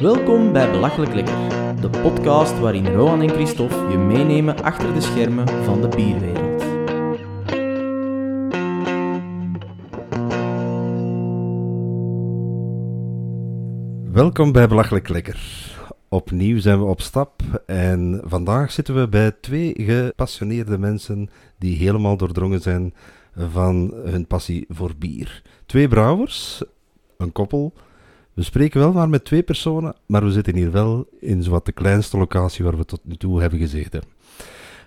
Welkom bij Belachelijk Lekker, de podcast waarin Rohan en Christophe je meenemen achter de schermen van de bierwereld. Welkom bij Belachelijk Lekker. Opnieuw zijn we op stap en vandaag zitten we bij twee gepassioneerde mensen die helemaal doordrongen zijn van hun passie voor bier. Twee brouwers, een koppel. We spreken wel maar met twee personen, maar we zitten hier wel in zowat de kleinste locatie waar we tot nu toe hebben gezeten.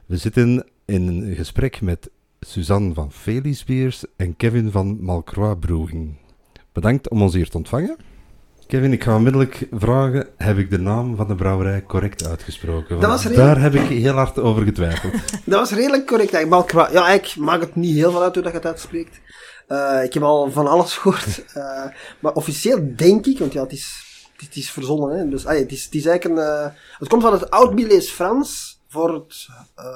We zitten in een gesprek met Suzanne van Felis Beers en Kevin van Malcroix Brewing. Bedankt om ons hier te ontvangen. Kevin, ik ga onmiddellijk vragen, heb ik de naam van de brouwerij correct uitgesproken? Dat was Want redelijk- Daar heb ik heel hard over getwijfeld. Dat was redelijk correct. eigenlijk. Malcroix. Ja, ik maak het niet heel veel uit hoe dat je het uitspreekt. Eh, ik heb al van alles gehoord. Eh, maar officieel denk ik, want ja, het is, het is verzonnen. Hè? Dus, ah, het, is, het is eigenlijk een... eh, het komt van het Oud-Bilees Frans voor het,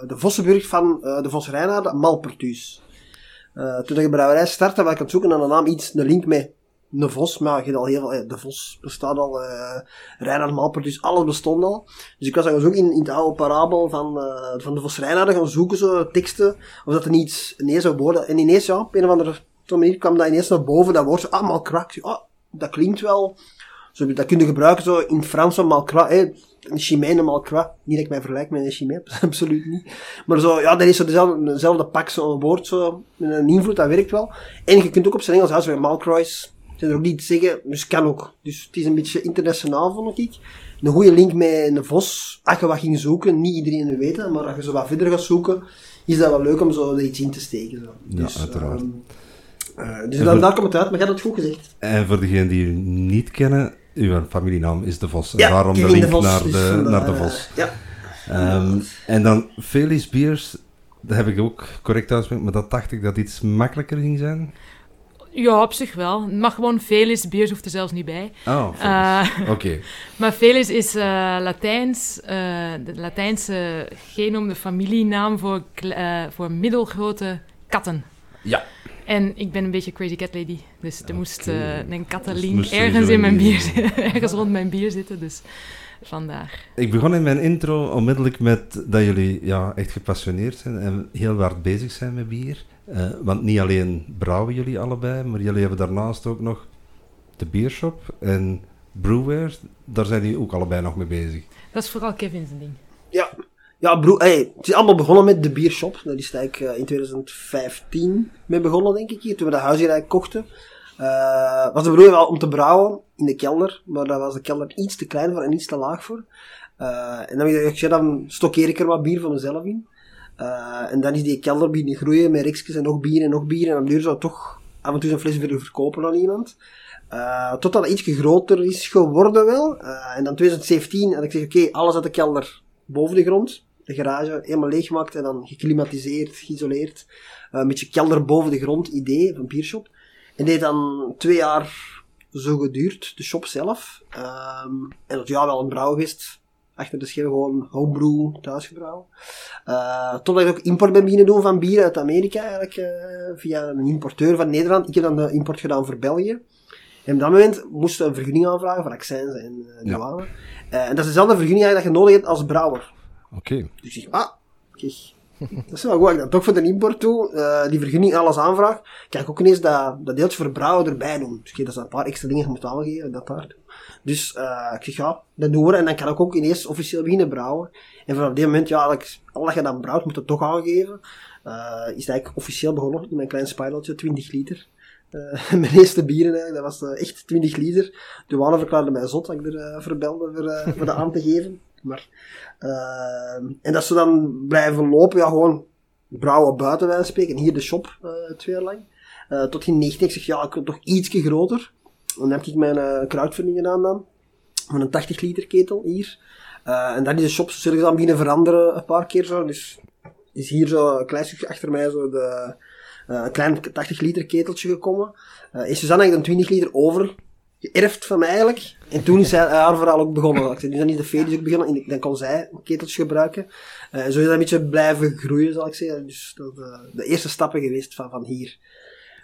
de Vossenburg van de Vos Rijnaarden, Malpertuus. Toen ik de brouwerij startte, was ik aan het zoeken naar een naam, iets, een link met een Vos. Maar je hebt al heel veel... de Vos bestaat al, Rijnaard, Malpertuus, alles bestond al. Dus ik was dan gaan zoeken in, in het oude parabel van, van de Vos gaan zoeken, zo teksten, of dat er niets ineens zou worden. En ineens, ja, op een of andere manier kwam dat ineens naar boven, dat woord, zo, ah, malcrac. Ah, dat klinkt wel, zo, dat kun je gebruiken zo in Frans malcrac, hè. Een chimène malcrac. Niet dat ik mij vergelijk met een chimène, absoluut niet. Maar zo, ja, dat is zo dezelfde, dezelfde pak, zo'n woord, zo, met een invloed, dat werkt wel. En je kunt ook op zijn Engels uitspreken, malcroix. Zijn er ook niet zeggen, dus kan ook. Dus het is een beetje internationaal, vond ik. Een goede link met een vos. Als je wat ging zoeken, niet iedereen weet, hè, maar als je zo wat verder gaat zoeken, is dat wel leuk om zo iets in te steken. Zo. Ja, uiteraard. ehm, eh, dus En dan, voor- daar komt het uit, maar je hebt het goed gezegd. en voor degenen die u niet kennen, uw familienaam is De Vos. En daarom de link Vos naar de, naar de Vos. Ja. Ehm, en dan Felis Beers, dat heb ik ook correct uitgesproken, maar dat dacht ik dat iets makkelijker ging zijn. Ja, op zich wel. Het mag gewoon Felis, Beers hoeft er zelfs niet bij. Oh, Felis. Eh, Oké. maar Felis is eh, Latijns, eh, de Latijnse genoemde familienaam voor, eh, voor middelgrote katten. Ja. En ik ben een beetje crazy cat lady, dus er moest eh, een Dus kattenlink moest sowieso ergens in mijn bier zitten, ergens rond mijn bier zitten, dus vandaar. Ik begon in mijn intro onmiddellijk met dat jullie ja, echt gepassioneerd zijn en heel hard bezig zijn met bier. Eh, want niet alleen brouwen jullie allebei, maar jullie hebben daarnaast ook nog de biershop en brewware. Daar zijn jullie ook allebei nog mee bezig. Dat is vooral Kevin zijn ding. Ja, ja bro, hey, het is allemaal begonnen met de biershop. Dat is eigenlijk eh, in 2015 mee begonnen, denk ik, hier, toen we dat huis hier eigenlijk kochten. Eh, was de bedoeling wel om te brouwen in de kelder, maar daar was de kelder iets te klein voor en iets te laag voor. Eh, en dan ik dan stokkeer ik er wat bier voor mezelf in. En dan is die kelder beginnen groeien met riksjes en nog bier en nog bier. En dan duur zou toch af en toe een fles willen verkopen aan iemand. Totdat het ietsje groter is geworden wel. En dan 2017 had ik gezegd, oké, alles uit de kelder boven de grond. De garage helemaal leeggemaakt en dan geclimatiseerd, geïsoleerd. Eh, een beetje kelder boven de grond idee van biershop. En deed dan twee jaar zo geduurd, de shop zelf. Ehm, en dat ja, wel een brouwgest. Achter de schil gewoon homebrew, thuisgebrouwen. Eh totdat ik ook import ben beginnen doen van bier uit Amerika, eigenlijk, eh, via een importeur van Nederland. Ik heb dan de import gedaan voor België. En op dat moment moesten we een vergunning aanvragen voor accijns en uh, Ja. douane. En dat is dezelfde vergunning eigenlijk dat je nodig hebt als brouwer. Oké. Dus ik ah, kijk, dat is wel goed. Ik dan toch voor de import doe, eh, die vergunning alles aanvraag, ik ook ineens dat, dat deeltje voor brouwen erbij doen. Dus kijk, dat zijn een paar extra dingen moet aangeven, dat daar. Dus eh, ik zeg, ja, dat doen we. En dan kan ik ook ineens officieel beginnen brouwen. En vanaf dit moment, ja, al dat je dan brouwt, moet het toch aangeven. Eh, is het eigenlijk officieel begonnen in mijn klein spijlotje, 20 liter. Mijn eerste bieren, dat was echt 20 liter. De douane verklaarde mij zot dat ik er eh, verbelde voor, voor dat aan te geven. Maar, eh, en dat ze dan blijven lopen, ja, gewoon brouwen buiten wij spreken. En hier de shop eh, twee jaar lang. Eh, tot in 19 ik zeg, ja, ik toch ietsje groter. Dan heb ik mijn eh crowdfunding gedaan dan. Met een 80 liter ketel hier. En dan is de shop zullen dan beginnen veranderen een paar keer zo. Dus is hier zo een klein stukje achter mij zo de, een klein 80 liter keteltje gekomen. Is Suzanne eigenlijk dan 20 liter over geërfd van mij eigenlijk. En toen is haar verhaal ook begonnen. Dus dan is de Felix ook begonnen. En dan kon zij een keteltje gebruiken. Eh, zo is dat een beetje blijven groeien, zal ik zeggen. Dus dat is de eerste stappen geweest van, van hier.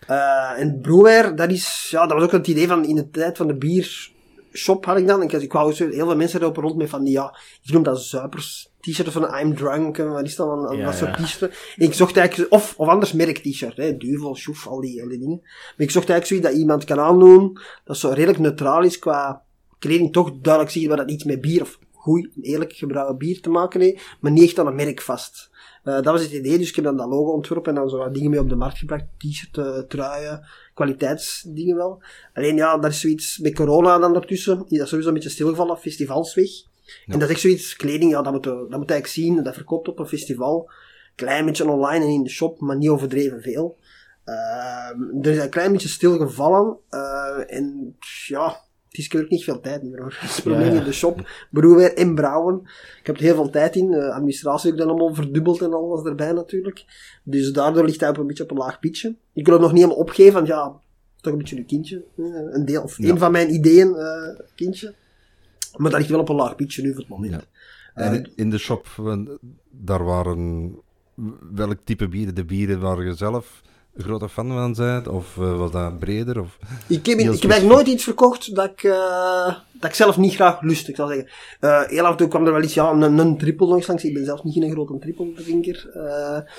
Eh, en Brouwer, dat is, ja, dat was ook het idee van in de tijd van de bier shop had ik dan. En ik, ik wou heel veel mensen lopen rond met van ja, ik noem dat zuipers. T-shirt van I'm drunk, en wat is dat, Ja, dat soort ja. En ik zocht eigenlijk, of, of anders merk t-shirt, hè, duvel, schoef, al die, al die dingen. Maar ik zocht eigenlijk zoiets dat iemand kan aandoen, dat zo redelijk neutraal is qua kleding, toch duidelijk zie je waar dat iets met bier of goed, eerlijk gebrouwen bier te maken heeft, maar niet echt aan een merk vast. Eh, dat was het idee, dus ik heb dan dat logo ontworpen en dan zo wat dingen mee op de markt gebracht. T-shirt, eh, truien, kwaliteitsdingen wel. Alleen ja, daar is zoiets met corona dan ertussen. Die is sowieso een beetje stilgevallen, festivals weg. En dat is echt zoiets, kleding, ja, dat moet, dat moet eigenlijk zien. Dat verkoopt op een festival. Klein beetje online en in de shop, maar niet overdreven veel. Ehm, er is een klein beetje stilgevallen. eh en ja, het is ook niet veel tijd meer hoor. Probleem Ja, ja. in de shop. Broerweer en brouwen. Ik heb er heel veel tijd in. Eh, administratie heb ik dan allemaal verdubbeld en alles erbij natuurlijk. Dus daardoor ligt hij op een beetje op een laag pitje. Ik wil het nog niet helemaal opgeven, want ja, toch een beetje een kindje. eh, Een deel, of Ja. een van mijn ideeën, kindje. Maar dat ligt wel op een laag pitje nu voor het moment. Ja. Eh, En in- de shop, want daar waren welk type bieren? De bieren waar je zelf grote fan van bent? Of eh, was dat breder? Of... Ik heb, ik heb eigenlijk nooit iets verkocht dat ik, eh, dat ik zelf niet graag lust, ik zal zeggen. Eh, heel af en toe kwam er wel iets, ja, een, een triple nog langs. Ik ben zelf niet een grote triple drinker.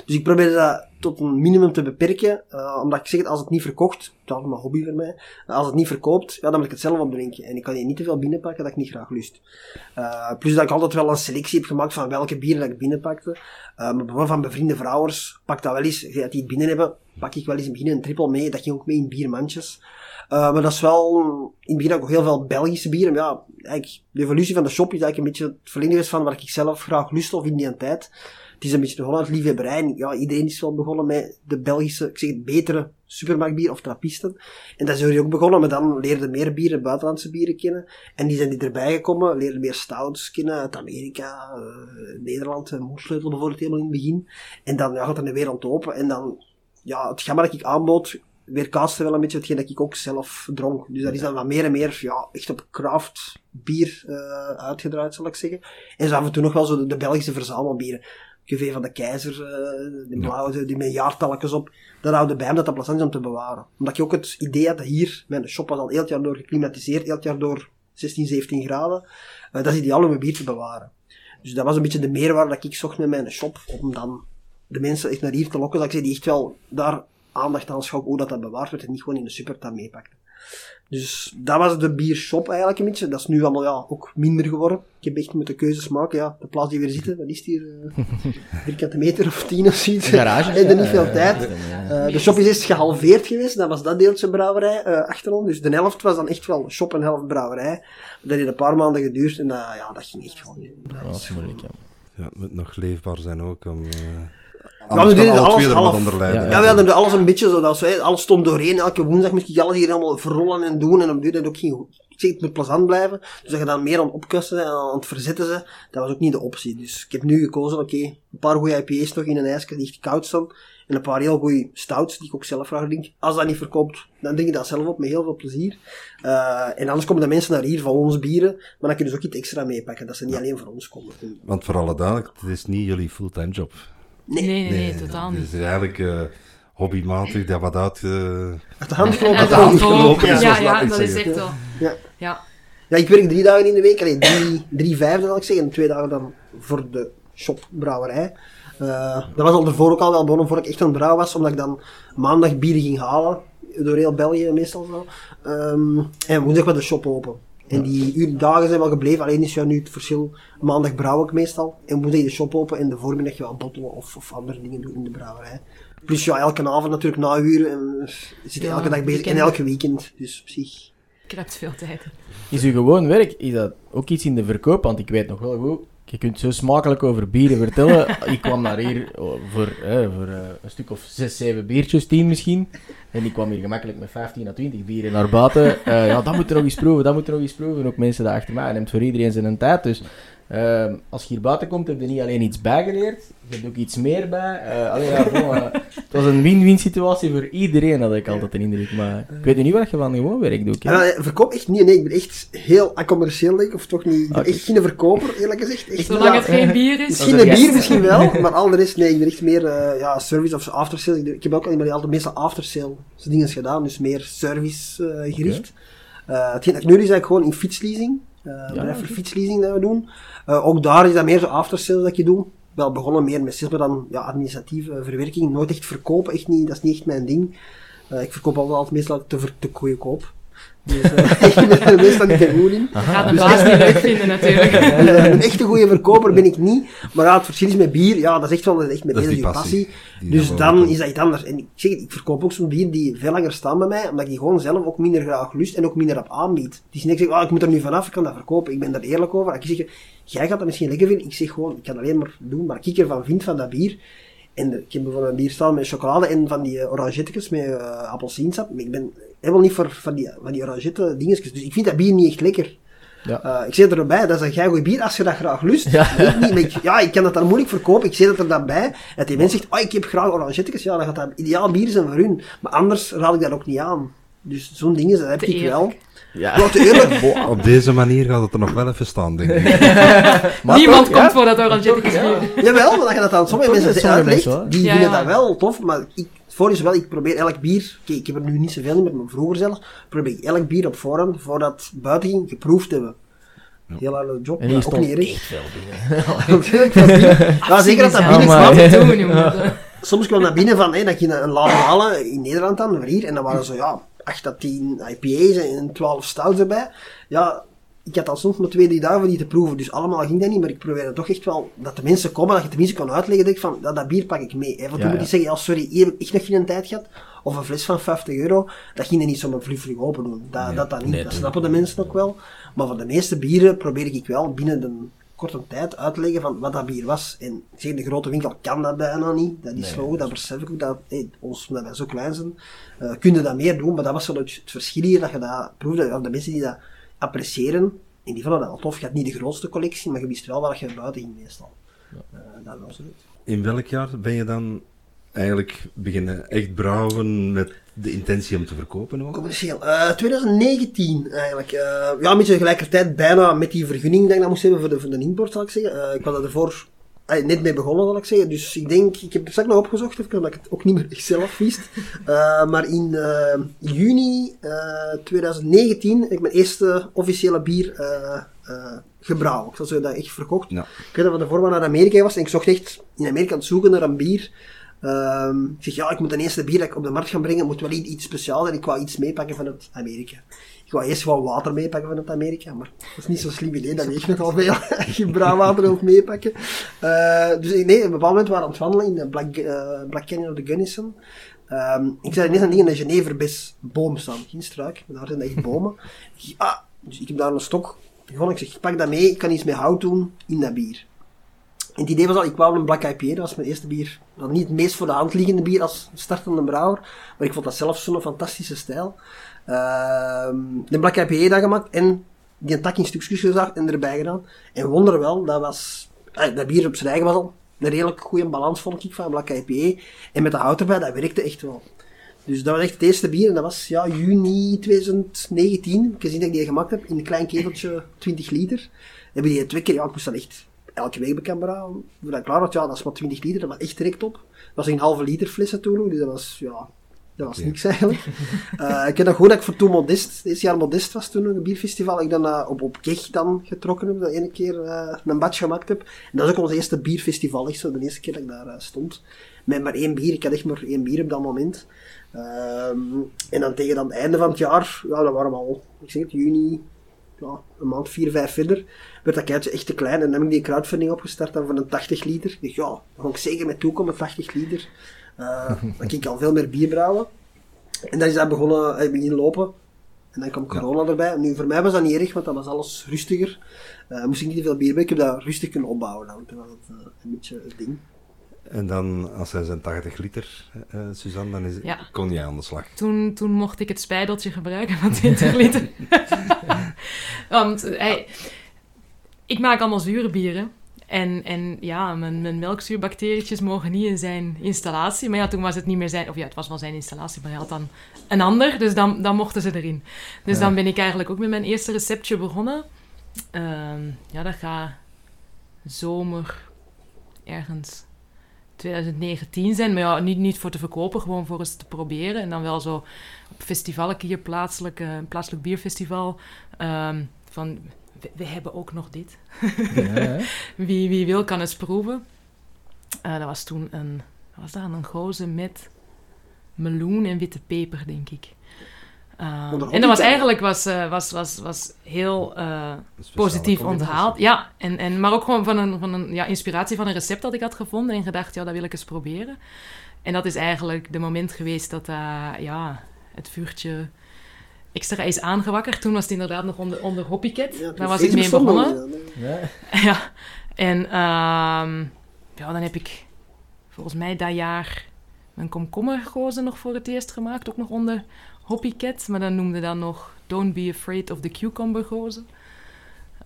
Dus ik probeer dat tot een minimum te beperken. omdat ik zeg, als het niet verkocht, dat is een hobby voor mij. Als het niet verkoopt, ja, dan moet ik het zelf opdrinken. En ik kan hier niet te veel binnenpakken dat ik niet graag lust. Plus dat ik altijd wel een selectie heb gemaakt van welke bieren dat ik binnenpakte. Maar bijvoorbeeld van bevriende vrouwers, pak dat wel eens. Als die het binnen hebben, pak ik wel eens in het begin een triple mee. Dat ging ook mee in biermandjes. Uh, maar dat is wel, in het begin ook heel veel Belgische bieren. Ja, eigenlijk, de evolutie van de shop is eigenlijk een beetje het verlengde geweest van waar ik zelf graag lust of in die tijd. Het is een beetje begonnen uit liefhebberij. Ja, iedereen is wel begonnen met de Belgische, ik zeg het, betere supermarktbier of trappisten. En dat is ook begonnen, maar dan leerden meer bieren, buitenlandse bieren kennen. En die zijn die erbij gekomen, leerden meer stouts kennen uit Amerika, uh, Nederland, Moersleutel bijvoorbeeld helemaal in het begin. En dan ja, gaat er een wereld open. En dan, ja, het gamma dat ik aanbood, weerkaatste wel een beetje hetgeen dat ik ook zelf dronk. Dus dat is dan wat meer en meer, ja, echt op craft bier uh, uitgedraaid, zal ik zeggen. En zo af en toe nog wel zo de, de Belgische verzamelbieren. Cuvée van de Keizer, uh, die blauwe, die met jaartalletjes op. Dat houden bij hem dat dat plezant is om te bewaren. Omdat je ook het idee had dat hier, mijn shop was al heel het jaar door geklimatiseerd, heel het jaar door 16, 17 graden. Uh, dat is ideaal om mijn bier te bewaren. Dus dat was een beetje de meerwaarde dat ik zocht met mijn shop, om dan de mensen echt naar hier te lokken, dat ik zei, die echt wel daar aandacht aan schouw hoe dat, dat bewaard werd en niet gewoon in de supermarkt meepakte. Dus dat was de biershop eigenlijk een beetje. Dat is nu allemaal ja, ook minder geworden. Ik heb echt moeten keuzes maken. Ja, de plaats die we hier zitten, wat is hier? Uh, vierkante meter of tien of zoiets. Garage. En er niet veel tijd. Uh, de shop is eerst gehalveerd geweest. Dat was dat deeltje brouwerij uh, achter ons. Dus de helft was dan echt wel shop en helft brouwerij. Dat heeft een paar maanden geduurd en dat, ja, dat ging echt gewoon niet. Dat, dat is moeilijk, ja. Ja, het moet nog leefbaar zijn ook om... Uh... Ja, we deden alles half. Ja, ja, ja, we hadden alles een beetje zo, dat wij, alles stond doorheen. Elke woensdag moest ik alles hier allemaal verrollen en doen. En op duur dat ook geen goed. Ik zeg, het moet plezant blijven. Dus dat je dan meer aan het opkussen en aan het verzetten ze, dat was ook niet de optie. Dus ik heb nu gekozen, oké, okay, een paar goede IPA's nog in een ijsje die echt koud staan. En een paar heel goede stouts, die ik ook zelf graag drink. Als dat niet verkoopt, dan drink ik dat zelf op met heel veel plezier. Uh, en anders komen de mensen naar hier van ons bieren, maar dan kun je dus ook iets extra meepakken, dat ze niet alleen voor ons komen. Want voor alle duidelijkheid, het is niet jullie fulltime job. Nee, nee, nee, nee totaal niet. Het is eigenlijk uh, hobbymatig dat wat uit... Uh, uit de hand gelopen. Uit de hand gelopen, ja, ja, ja, dat is echt zo. Ja. ja. Ja, ik werk drie dagen in de week. Allee, drie, drie vijfde zal ik zeggen. En twee dagen dan voor de shopbrouwerij. Uh, dat was al ervoor ook al wel begonnen, voor ik echt aan het brouwen was. Omdat ik dan maandag bieren ging halen. Door heel België meestal zo. Um, en woensdag was de shop open. En die uur, dagen zijn wel gebleven. Alleen is ja nu het verschil. Maandag brouw ik meestal. En woensdag de shop open. En de voormiddag wel bottelen of, of andere dingen doen in de brouwerij. Plus ja, elke avond natuurlijk na uren. En zit ja, elke dag bezig. En elke weekend. Dus op zich. Ik heb veel tijd. Is uw gewoon werk, is dat ook iets in de verkoop? Want ik weet nog wel goed, je kunt zo smakelijk over bieren vertellen. ik kwam naar hier voor, eh, voor uh, een stuk of 6, 7 biertjes, 10 misschien. En ik kwam hier gemakkelijk met 15 à 20 bieren naar buiten. Uh, ja, dat moet er nog eens proeven, dat moet er nog eens proeven. Ook mensen daar achter mij. neemt voor iedereen zijn tijd. Dus uh, als je hier buiten komt, heb je niet alleen iets bijgeleerd, je hebt ook iets meer bij. Uh, allee, ja, bon, uh, het was een win-win situatie voor iedereen, had ik altijd een indruk. Maar ik weet niet wat je van gewoon werk doet. Ja, verkoop echt niet. Nee, ik ben echt heel commercieel, denk ik. Of toch niet. Ik ben okay. echt geen verkoper, eerlijk gezegd. Echt, Zolang het geen bier is. Misschien een bier misschien wel, maar al de rest, nee. Ik ben echt meer uh, ja, service of aftersales. Ik, ik heb ook altijd, altijd meestal aftersale dingen gedaan, dus meer service uh, gericht. Okay. Eh hetgeen dat ik nu doe, is eigenlijk gewoon in fietsleasing. Eh bedrijf voor fietsleasing dat we doen. Eh, ook daar is dat meer zo after sales dat je doet. Wel begonnen meer met sales, maar dan ja, administratieve verwerking. Nooit echt verkopen, echt niet, dat is niet echt mijn ding. Eh, ik verkoop altijd meestal te, ver- te koop. Dus ik er meestal niet te goed in. Gaat de baas niet leuk vinden natuurlijk. Dus, een echte goede verkoper ben ik niet. Maar ja, het verschil is met bier, ja, dat is echt wel dat is echt met je passie. passie. Dus dan is dat iets anders. En ik zeg ik verkoop ook zo'n bier die veel langer staan bij mij, omdat ik die gewoon zelf ook minder graag lust en ook minder op aanbied. Het is niet dat ik zeg, ah, ik moet er nu vanaf, ik kan dat verkopen. Ik ben daar eerlijk over. Ik zeg, jij gaat dat misschien lekker vinden. Ik zeg gewoon, ik kan alleen maar doen waar ik ervan vind van dat bier. En de- ik heb bijvoorbeeld een bier staan met chocolade en van die uh, orangetjes met uh, appelsiensap. Maar ik ben helemaal niet voor van die, van die orangette dingetjes. Dus ik vind dat bier niet echt lekker. Ja. Eh, ik zeg er erbij, dat is een goed bier als je dat graag lust. Ja. Ik niet, maar ik, ja, ik kan dat dan moeilijk verkopen. Ik zeg dat er dan bij. Dat die mens zegt, oh, ik heb graag orangetjes. Ja, dan gaat dat ideaal bier zijn voor hun. Maar anders raad ik dat ook niet aan. Dus zo'n dingen, dat heb ik wel. Ja. Eerlijk. Op deze manier gaat het er nog wel even staan, denk ik. Maar Niemand toch, komt ja. voor dat orangetje Ja. Jawel, maar dat je dat aan sommige mensen sommige uitlegt, mensen die Ja, vinden ja. dat wel tof. Maar ik, het voordeel is wel, ik probeer elk bier, kijk, ik heb er nu niet zoveel meer, maar vroeger zelf, probeer ik elk bier op voorhand, voordat het buiten ging, geproefd te hebben. Heel harde job, En maar ook niet erg. echt veel binnen. Ja, zeker dat dat binnen kwam. Soms kwam dat binnen van, hè, dat je een, een laat halen in Nederland dan, voor hier, en dan waren zo, ja, 8 à 10 IPA's en 12 stouts erbij. Ja, ik had al soms maar twee, drie dagen voor die te proeven, dus allemaal ging dat niet, maar ik probeerde toch echt wel, dat de mensen komen, dat je tenminste kon uitleggen, dat ik van, dat, dat bier pak ik mee. Hè. Want Ja, toen moet je zeggen, ja, sorry, hier heb ik echt nog geen tijd gehad, of een fles van 50 euro, dat ging je niet zomaar vlug open doen. Dat, Nee, dat, dat niet, nee, dat snappen de mensen ook wel. Maar voor de meeste bieren probeer ik wel binnen de korte tijd uit te leggen van wat dat bier was. En de grote winkel kan dat bijna niet. Dat is Nee, zo, dat besef ik ook. Dat, hey, ons, omdat wij zo klein zijn, eh kun je dat meer doen. Maar dat was zo het, het verschil hier, dat je dat proefde. Aan de mensen die dat appreciëren, en die vonden dat wel tof. Je had niet de grootste collectie, maar je wist wel waar je buiten ging meestal. Eh, dat was het. In welk jaar ben je dan eigenlijk beginnen echt brouwen met de intentie om te verkopen ook? Commercieel. Eh 2019 eigenlijk. Eh, ja, een beetje tegelijkertijd bijna met die vergunning dat ik dat moest hebben voor de, voor de import, zal ik zeggen. Eh, ik was ervoor eh, net mee begonnen, zal ik zeggen. Dus ik denk, ik heb het straks nog opgezocht, even, omdat ik het ook niet meer echt zelf wist. Eh, maar in eh, juni eh, 2019 heb ik mijn eerste officiële bier eh eh gebrouwen. Ik zal zeggen dat echt verkocht. Ja. Ik weet dat we daarvoor maar naar Amerika was en ik zocht echt in Amerika aan het zoeken naar een bier. Ehm, ik zeg, ja, ik moet een eerste bier dat ik op de markt gaan brengen, moet wel iets, speciaals zijn. Ik wou iets meepakken vanuit Amerika. Ik wou eerst gewoon water meepakken vanuit Amerika, maar dat is niet zo slim idee, dat weegt nogal veel. Als je brouwwater wilt meepakken. Eh, dus ik- nee, op een bepaald moment waren we aan het wandelen in de Black, eh, Black Canyon of the Gunnison. Ehm, ik zei ineens aan dingen een Geneverbes boom staan, geen struik, maar daar zijn echt bomen. Ik- ah, dus ik heb daar een stok gevonden, ik zeg, ik pak dat mee, ik kan iets met hout doen in dat bier. En het idee was al, ik wou een Black IPA, dat was mijn eerste bier. Dat niet het meest voor de hand liggende bier als startende brouwer, maar ik vond dat zelf zo'n fantastische stijl. Ehm de Black IPA dan gemaakt en die een tak in stukjes gezaagd en erbij gedaan. En wonder wel, dat was, eh, dat bier op zijn eigen was al een redelijk goede balans vond ik van Black IPA. En met de hout erbij, dat werkte echt wel. Dus dat was echt het eerste bier en dat was ja, juni 2019. Ik gezien dat ik die gemaakt heb in een klein keteltje 20 liter. Hebben die twee keer, ja, ik moest dat echt elke week bekend brouwen. Voordat ik klaar ja, dat is maar 20 liter, dat was echt direct op. Dat was een halve liter flessen toen, dus dat was, ja, dat was niks eigenlijk. Eh, ik heb nog goed dat ik voor toen Modest, dit jaar Modest was toen, een bierfestival, ik dan eh, op, op Keg dan getrokken heb, dat ene keer eh, een batch gemaakt heb. En dat is ook ons eerste bierfestival, echt zo, de eerste keer dat ik daar stond. Met maar één bier, ik had echt maar één bier op dat moment. Ehm, en dan tegen dan het einde van het jaar, ja, dat waren we al, ik zeg het, juni, ja, een maand, vier, vijf verder, werd dat keitje echt te klein. En dan heb ik die crowdfunding opgestart dan van een 80 liter. Ik dacht, ja, daar ga ik zeker mee toekomen, 80 liter. Eh, dan kan ik al veel meer bier brouwen. En dan is dat begonnen, eh, beginnen lopen. En dan kwam corona erbij. Nu, voor mij was dat niet erg, want dat was alles rustiger. Eh, moest ik niet te veel bier bij. Ik heb dat rustig kunnen opbouwen. Dan. Toen was het eh, een beetje het ding. En dan, als hij zijn 80 liter, eh, Suzanne, dan is, Ja. kon jij aan de slag. Toen, toen mocht ik het spijdeltje gebruiken van 20 liter. Want hey, ik maak allemaal zure bieren. En, en ja, mijn, mijn melkzuurbacterietjes mogen niet in zijn installatie. Maar ja, toen was het niet meer zijn... Of ja, het was wel zijn installatie, maar hij had dan een ander. Dus dan, dan mochten ze erin. Dus Ja. dan ben ik eigenlijk ook met mijn eerste receptje begonnen. Ehm, ja, dat gaat zomer ergens 2019 zijn. Maar ja, niet, niet voor te verkopen, gewoon voor eens te proberen. En dan wel zo festival hier, plaatselijk, eh, plaatselijk bierfestival. ehm, van, we, we hebben ook nog dit. Ja? Wie, wie wil kan eens proeven. Eh, dat was toen een, was dat, een goze met meloen en witte peper, denk ik. Ehm, een en dat was eigenlijk was, eh, was, was, was heel eh, positief onthaald. Ja, en, en, maar ook gewoon van een, van een ja, inspiratie van een recept dat ik had gevonden en gedacht, ja, dat wil ik eens proberen. En dat is eigenlijk de moment geweest dat eh, ja, het vuurtje extra is aangewakkerd. Toen was het inderdaad nog onder, onder Hoppycat. Ja, Daar was ik mee begonnen. ja. En ehm, ja, dan heb ik volgens mij dat jaar mijn komkommergozen nog voor het eerst gemaakt. Ook nog onder Hoppycat. Maar dan noemde dat nog Don't Be Afraid of the Cucumber gozen.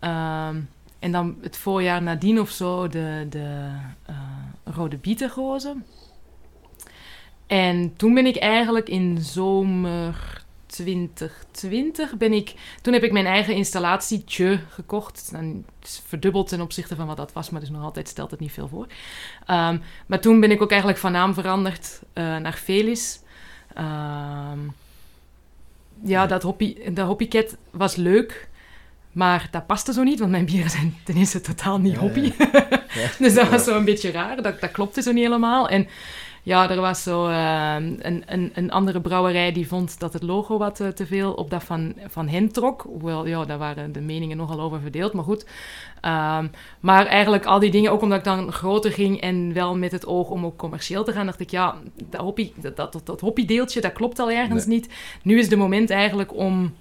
Ehm, en dan het voorjaar nadien of zo de, de eh, rode bietengozen. En toen ben ik eigenlijk in zomer 2020 ben ik... Toen heb ik mijn eigen installatietje gekocht. En het is verdubbeld ten opzichte van wat dat was, maar dus nog altijd stelt het niet veel voor. Ehm, maar toen ben ik ook eigenlijk van naam veranderd eh, naar Felis. Ehm, ja, dat, hoppy, dat hoppycat was leuk, maar dat paste zo niet, want mijn bieren zijn ten eerste totaal niet Ja. Ja. dus dat was zo een beetje raar, dat, dat klopte zo niet helemaal. En ja, er was zo ehm, een, een, een andere brouwerij die vond dat het logo wat eh, te veel op dat van, van hen trok. Hoewel, ja, daar waren de meningen nogal over verdeeld, maar goed. Ehm, maar eigenlijk al die dingen, ook omdat ik dan groter ging en wel met het oog om ook commercieel te gaan, dacht ik, ja, dat, hoppy, dat, dat, dat, dat klopt al ergens niet. Nu is de moment eigenlijk om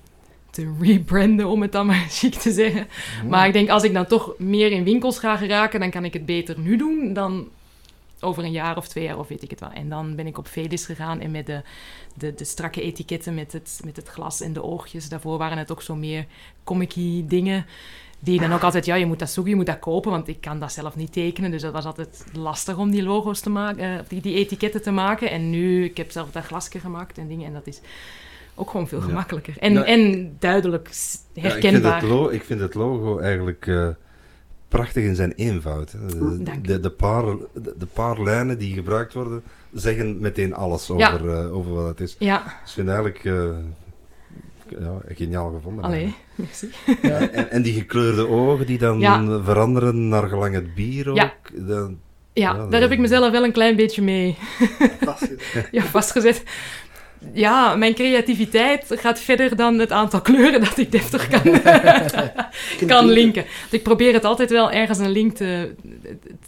te rebranden, om het dan maar chic te zeggen. Maar ik denk, als ik dan toch meer in winkels ga geraken, dan kan ik het beter nu doen dan over een jaar of twee jaar of weet ik het wel. En dan ben ik op Felis gegaan en met de, de, de strakke etiketten met het, met het glas en de oogjes. Daarvoor waren het ook zo meer comic dingen. Die dan ook altijd, ja, je moet dat zoeken, je moet dat kopen, want ik kan dat zelf niet tekenen. Dus dat was altijd lastig om die logo's te maken, eh, die, die etiketten te maken. En nu, ik heb zelf dat glasje gemaakt en dingen. En dat is ook gewoon veel gemakkelijker. En, Nou, en duidelijk Ja, ik, vind herkenbaar. het lo- ik vind het logo eigenlijk eh, prachtig in zijn eenvoud. De, de, de, paar, de, de paar lijnen die gebruikt worden, zeggen meteen alles Ja. over, eh, over wat het is. Ja, Dus ik vind het eigenlijk eh, ja, geniaal gevonden. allee, merci. Ja. En, en die gekleurde ogen die dan Ja. veranderen naar gelang het bier ook. Ja. Dan, Ja, daar heb ik mezelf wel een klein beetje mee Vastgezet. ja, vastgezet. Ja, mijn creativiteit gaat verder dan het aantal kleuren dat ik deftig kan, kan linken. Want ik probeer het altijd wel ergens een link te,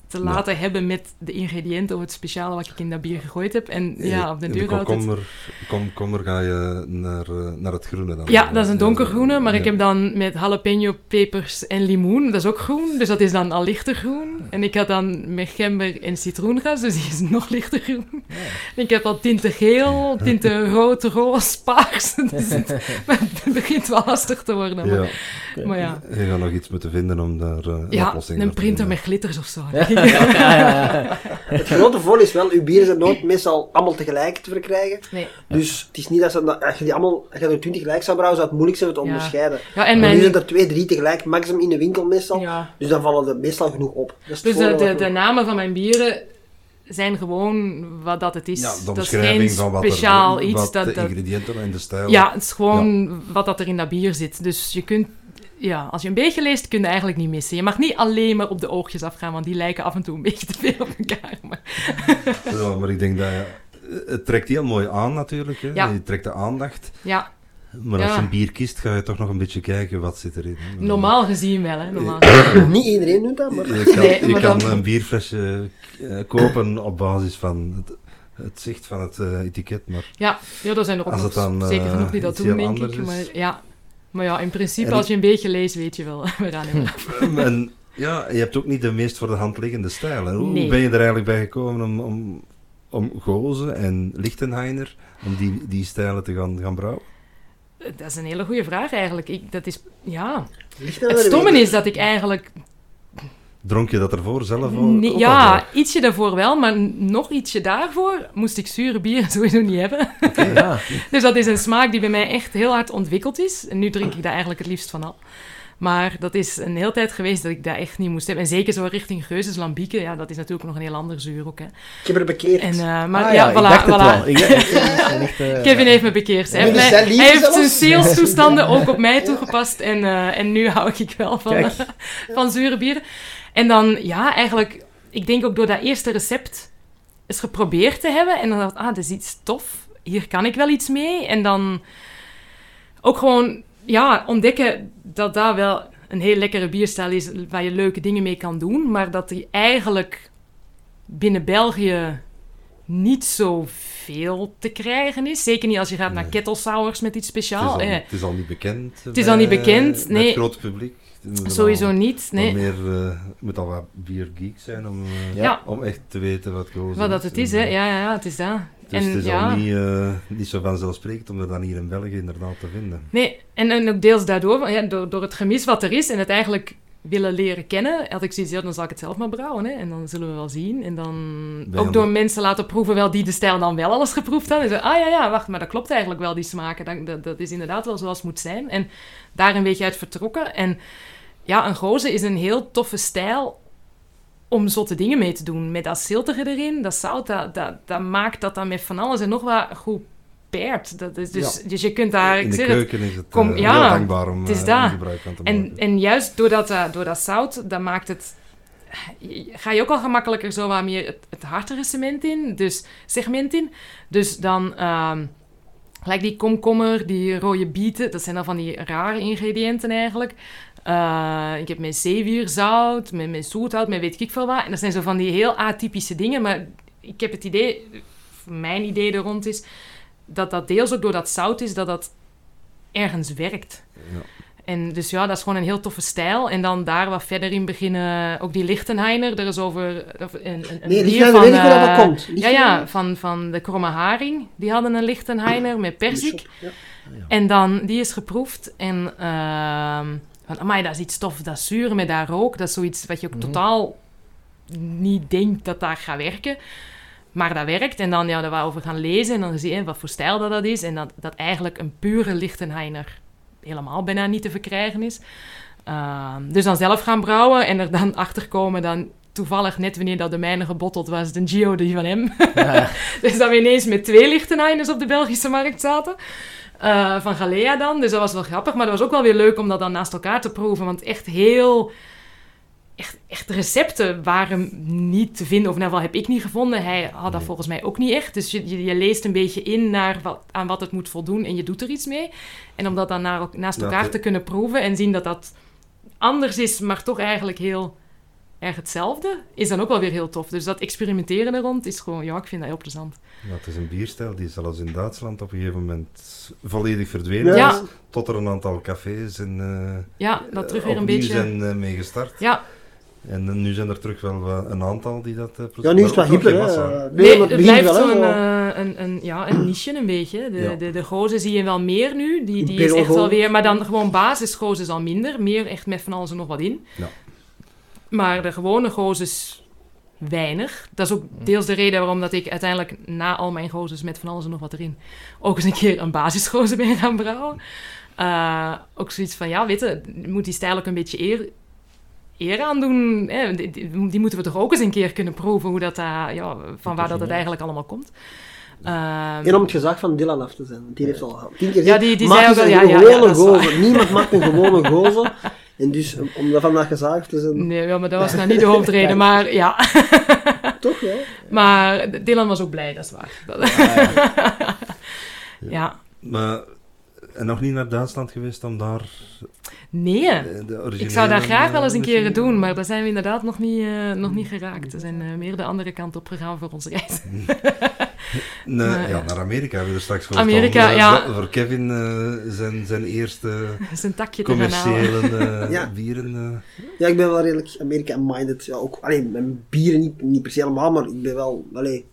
te laten hebben met de ingrediënten of het speciale wat ik in dat bier gegooid heb. En ja, op de deur de houdt het... komkommer, ga je naar, eh, naar het groene dan. Ja, dat is een donkergroene, maar Ja. ik heb dan met jalapeno, pepers en limoen, dat is ook groen, dus dat is dan al lichter groen. En ik had dan met gember en citroengas, dus die is nog lichter groen. En ik heb al tinten geel, tinten rood, roze, paars. Dus het, begint wel lastig te worden. Ja, Maar, maar ja, je gaat nog iets moeten vinden om daar eh, een ja oplossing een te printer met glitters of zo. Ja, ja, ja. Het grote voordeel is wel, uw bieren zijn nooit meestal allemaal tegelijk te verkrijgen. Nee. Dus het is niet dat ze, als je die allemaal, als je er twintig gelijk zou brouwen, zou het moeilijk zijn om te onderscheiden. Ja, en nu zijn er twee, drie tegelijk, maximum in de winkel meestal. Ja. Dus dan vallen er meestal genoeg op. Dat is het Dus de, de, de namen van mijn bieren zijn gewoon wat dat het is. Ja, de dat is omschrijving geen van wat, speciaal er, iets. wat dat, de ingrediënten en de stijl. Ja, het is gewoon wat dat er in dat bier zit. Dus je kunt, ja, als je een beetje leest, kun je eigenlijk niet missen. Je mag niet alleen maar op de oogjes afgaan, want die lijken af en toe een beetje te veel op elkaar. Maar, Ja, maar ik denk dat je- het trekt heel mooi aan natuurlijk. Hè. Ja. Je trekt de aandacht. ja, Maar als je een bier kiest, ga je toch nog een beetje kijken wat zit erin. normaal gezien wel, hè. Normaal. Niet iedereen doet dat, maar... Je kan, Nee, je maar kan dan- een bierflesje eh, kopen op basis van het, het zicht van het eh, etiket. Maar Ja, ja, er zijn er ook nog het dan, eh, zeker genoeg die dat iets doen, denk ik. Maar ja. maar ja, in principe, En als je een beetje leest, weet je wel waaraan je en, ja, je hebt ook niet de meest voor de hand liggende stijl. Hè. Hoe Nee. ben je er eigenlijk bij gekomen om, om, om Gozen en Lichtenheiner, om die, die stijlen te gaan, gaan brouwen? Dat is een hele goede vraag eigenlijk. Ik, dat is, ja. Het stomme is dat ik eigenlijk Dronk je dat ervoor zelf? Nee, al ja, ietsje daarvoor wel, maar nog ietsje daarvoor moest ik zure bier sowieso niet hebben. Ja. Dus dat is een smaak die bij mij echt heel hard ontwikkeld is. En nu drink ik daar eigenlijk het liefst van al. Maar dat is een hele tijd geweest dat ik dat echt niet moest hebben. En zeker zo richting Geuzes, Lambieken, ja, dat is natuurlijk nog een heel ander zuur ook. Hè. Ik heb er bekeerd. En, eh, maar Ah ja, ik voilà, dacht het voilà. wel. Ik, ik, ik- echt, eh, Kevin heeft me bekeerd. Hij Ja, heeft, mij- hij heeft zijn salestoestanden ook op mij toegepast. En, eh, en nu hou ik wel van, Kijk. van zure bieren. En dan, ja, eigenlijk... Ik denk ook door dat eerste recept eens geprobeerd te hebben. En dan dacht ik, ah, dit is iets tof. Hier kan ik wel iets mee. En dan ook gewoon, ja, ontdekken dat dat wel een heel lekkere bierstijl is... waar je leuke dingen mee kan doen. Maar dat die eigenlijk binnen België niet zoveel te krijgen is. Zeker niet als je gaat naar Nee. kettle sours met iets Het is, speciaals. al, Eh, het is al niet bekend. Het is al niet bekend, Met nee. het grote publiek. Sowieso al- niet, nee. meer, eh, moet al wat biergeek zijn om, eh, Ja. Om echt te weten wat gozer Wat dat is. het is, hè. Ja, ja, ja, het is dat. Dus en het is ja, al niet, eh, niet zo vanzelfsprekend om er dan hier in België inderdaad te vinden. nee, en, en ook deels daardoor, ja, door, door het gemis wat er is en het eigenlijk willen leren kennen, had ik zoiets, ja, dan zal ik het zelf maar brouwen, hè. En dan zullen we wel zien. En dan Bij ook door mensen laten proeven, wel die de stijl dan wel alles geproefd hadden. En zo, ah ja, ja, wacht, maar dat klopt eigenlijk wel, die smaken. Dat, dat, dat is inderdaad wel zoals het moet zijn. En daar een beetje uit vertrokken. En ja, een goze is een heel toffe stijl om zotte dingen mee te doen. Met dat ziltige erin, dat zout, dat, dat, dat maakt dat dan met van alles en nog wat goed. Dat is dus, dus je kunt daar, in de zeg het, keuken is het kom- eh, ja, heel dankbaar om het is eh, gebruik van te En, maken. en juist door dat, eh, door dat zout, dat maakt het... Ga je ook al gemakkelijker zo wat meer het, het hartige cement in, dus segment in. Dus dan... ehm gelijk die komkommer, die rode bieten, dat zijn dan van die rare ingrediënten eigenlijk. Eh, ik heb mijn zeewierzout, met mijn zoethout, met weet ik veel wat. En dat zijn zo van die heel atypische dingen, maar ik heb het idee, mijn idee er rond is, dat dat deels ook door dat zout is, dat dat ergens werkt. Ja. En dus ja, dat is gewoon een heel toffe stijl. En dan daar wat verder in beginnen, ook die Lichtenheiner. Er is over of een, een, een Nee, die weet ik hoe dat eh, komt. Ja, ja, van, van de Kromme Haring. Die hadden een Lichtenheiner met persik. Ja. En dan, die is geproefd. En ehm van, amai, dat is iets tof, dat zuur met dat rook. Dat is zoiets wat je ook Mhm. totaal niet denkt dat dat gaat werken. Maar dat werkt. En dan ja, daar we over gaan lezen. En dan zie je wat voor stijl dat, dat is. En dat dat eigenlijk een pure Lichtenheiner helemaal bijna niet te verkrijgen is. Ehm, dus dan zelf gaan brouwen. En er dan achter komen dan toevallig net wanneer dat de mijne gebotteld was, de Gio die van hem. Ja. Dus dat we ineens met twee Lichtenheiners op de Belgische markt zaten. Eh, van Galea dan. Dus dat was wel grappig. Maar dat was ook wel weer leuk om dat dan naast elkaar te proeven. Want echt heel... Echt, echt recepten waren niet te vinden. Of in ieder geval heb ik niet gevonden. Hij had dat Nee. volgens mij ook niet echt. Dus je, je, je leest een beetje in naar wat, aan wat het moet voldoen. En je doet er iets mee. En om dat dan naar, naast elkaar te kunnen proeven. En zien dat dat anders is. Maar toch eigenlijk heel erg hetzelfde. Is dan ook wel weer heel tof. Dus dat experimenteren er rond is gewoon... Ja, ik vind dat heel plezant. Ja, het is een bierstijl die zelfs in Duitsland op een gegeven moment volledig verdwenen Ja. is. Tot er een aantal cafés en, eh, Ja, dat terug weer een beetje... zijn eh, mee gestart. Ja, En eh, nu zijn er terug wel een aantal die dat uh, Ja, nu is het wat hipper, hè. nee, het blijft wel, zo'n zo. een, een, ja, een niche een beetje. De, Ja. de, de gozen zie je wel meer nu. Die, die is echt wel weer... Maar dan gewoon basisgozen is al minder. Meer echt met van alles en nog wat in. Ja. Maar de gewone goos is weinig. Dat is ook deels de reden waarom dat ik uiteindelijk na al mijn gozes met van alles en nog wat erin ook eens een keer een basisgozen ben gaan brouwen. Eh, ook zoiets van, ja, weet je, moet die stijl ook een beetje eer, eer aan doen. Hè? Die, die- die moeten we toch ook eens een keer kunnen proeven hoe dat, daar ja, van waar dat het eigenlijk allemaal komt. Ehm, En om het gezag van Dylan af te zijn. Want die heeft al tien keer Ja, gezegd, die- die maak zei ook een al, ja, ja, ja. Niemand maakt een gewone gozer. En dus, om- om dat vandaag gezegd af te zijn, Nee, ja, maar dat was nou niet de hoofdreden, maar ja. toch wel. Maar Dylan was ook blij, dat is waar. Dat- ja. Maar en nog niet naar Duitsland geweest om daar Nee, eh, ik zou dat graag wel eens een keer machine- doen, maar daar zijn we inderdaad nog niet, eh, nog niet geraakt. We zijn eh, meer de andere kant op gegaan voor onze reis. Nee, Maar, ja, ja. naar Amerika hebben we er straks gehoord. Amerika, om, eh, ja. voor- Voor Kevin eh, zijn, zijn eerste een takje te gaan halen. commerciële eh, Ja. bieren. eh. Ja, ik ben wel redelijk Amerika-minded. Ja, ook, alleen, mijn bieren niet, niet per se allemaal, maar ik ben wel, allee,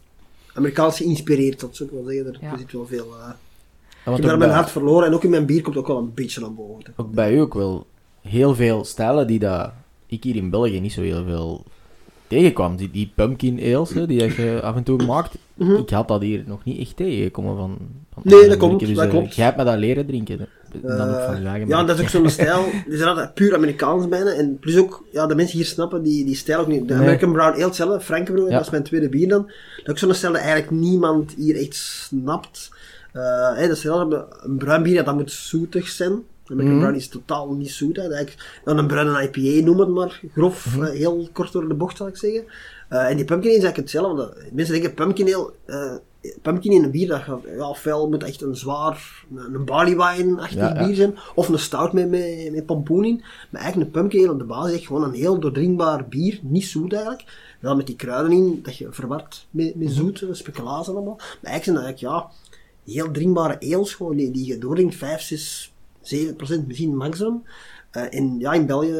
Amerikaans geïnspireerd, dat zou ik wel zeggen. Er, Ja. zit wel veel... eh, Ja, ik daar mijn hart verloren en ook in mijn bier komt ook wel een beetje naar boven. ook bij u ook wel heel veel stijlen die dat ik hier in België niet zo heel veel tegenkwam. Die, die pumpkin ales, hè, die je af en toe maakt. Mhm. Ik had dat hier nog niet echt tegengekomen van, van Nee, dat klopt, merken. dat Dus, eh, klopt. Jij hebt me dat leren drinken. Dan ook van Eh, eigen ja, merk. dat is ook zo'n stijl. Die zijn altijd puur Amerikaans bijna. En plus ook, ja, de mensen hier snappen die, die stijl ook niet. De Nee. American Brown Ale zelf, Frankenbroek, Ja. dat is mijn tweede bier dan. Dat is ook zo'n stijl dat eigenlijk niemand hier echt snapt. Hè, dat is heel, een bruin bier, dat moet zoetig zijn. Een Mhm. Brown is totaal niet zoet. Eigenlijk, dan een bruine IPA noem het maar. Grof, Mhm. eh, heel kort door de bocht zal ik zeggen. Eh, en die pumpkin ale is eigenlijk hetzelfde. Mensen denken pumpkin ale, eh, pumpkin in een bier, dat gaat, ja, moet echt een zwaar, een, een barley wine-achtig Ja, ja. bier zijn, of een stout met, met, met pompoen in. Maar eigenlijk een pumpkin ale op de basis is echt gewoon een heel doordringbaar bier, niet zoet eigenlijk. Wel met die kruiden in, dat je verward met, met zoet, mm speculaas allemaal. Maar eigenlijk zijn dat eigenlijk, ja, heel drinkbare ales gewoon, die, die je doordringt, 5, 6, 7 procent, misschien maximum. Eh, en ja, in België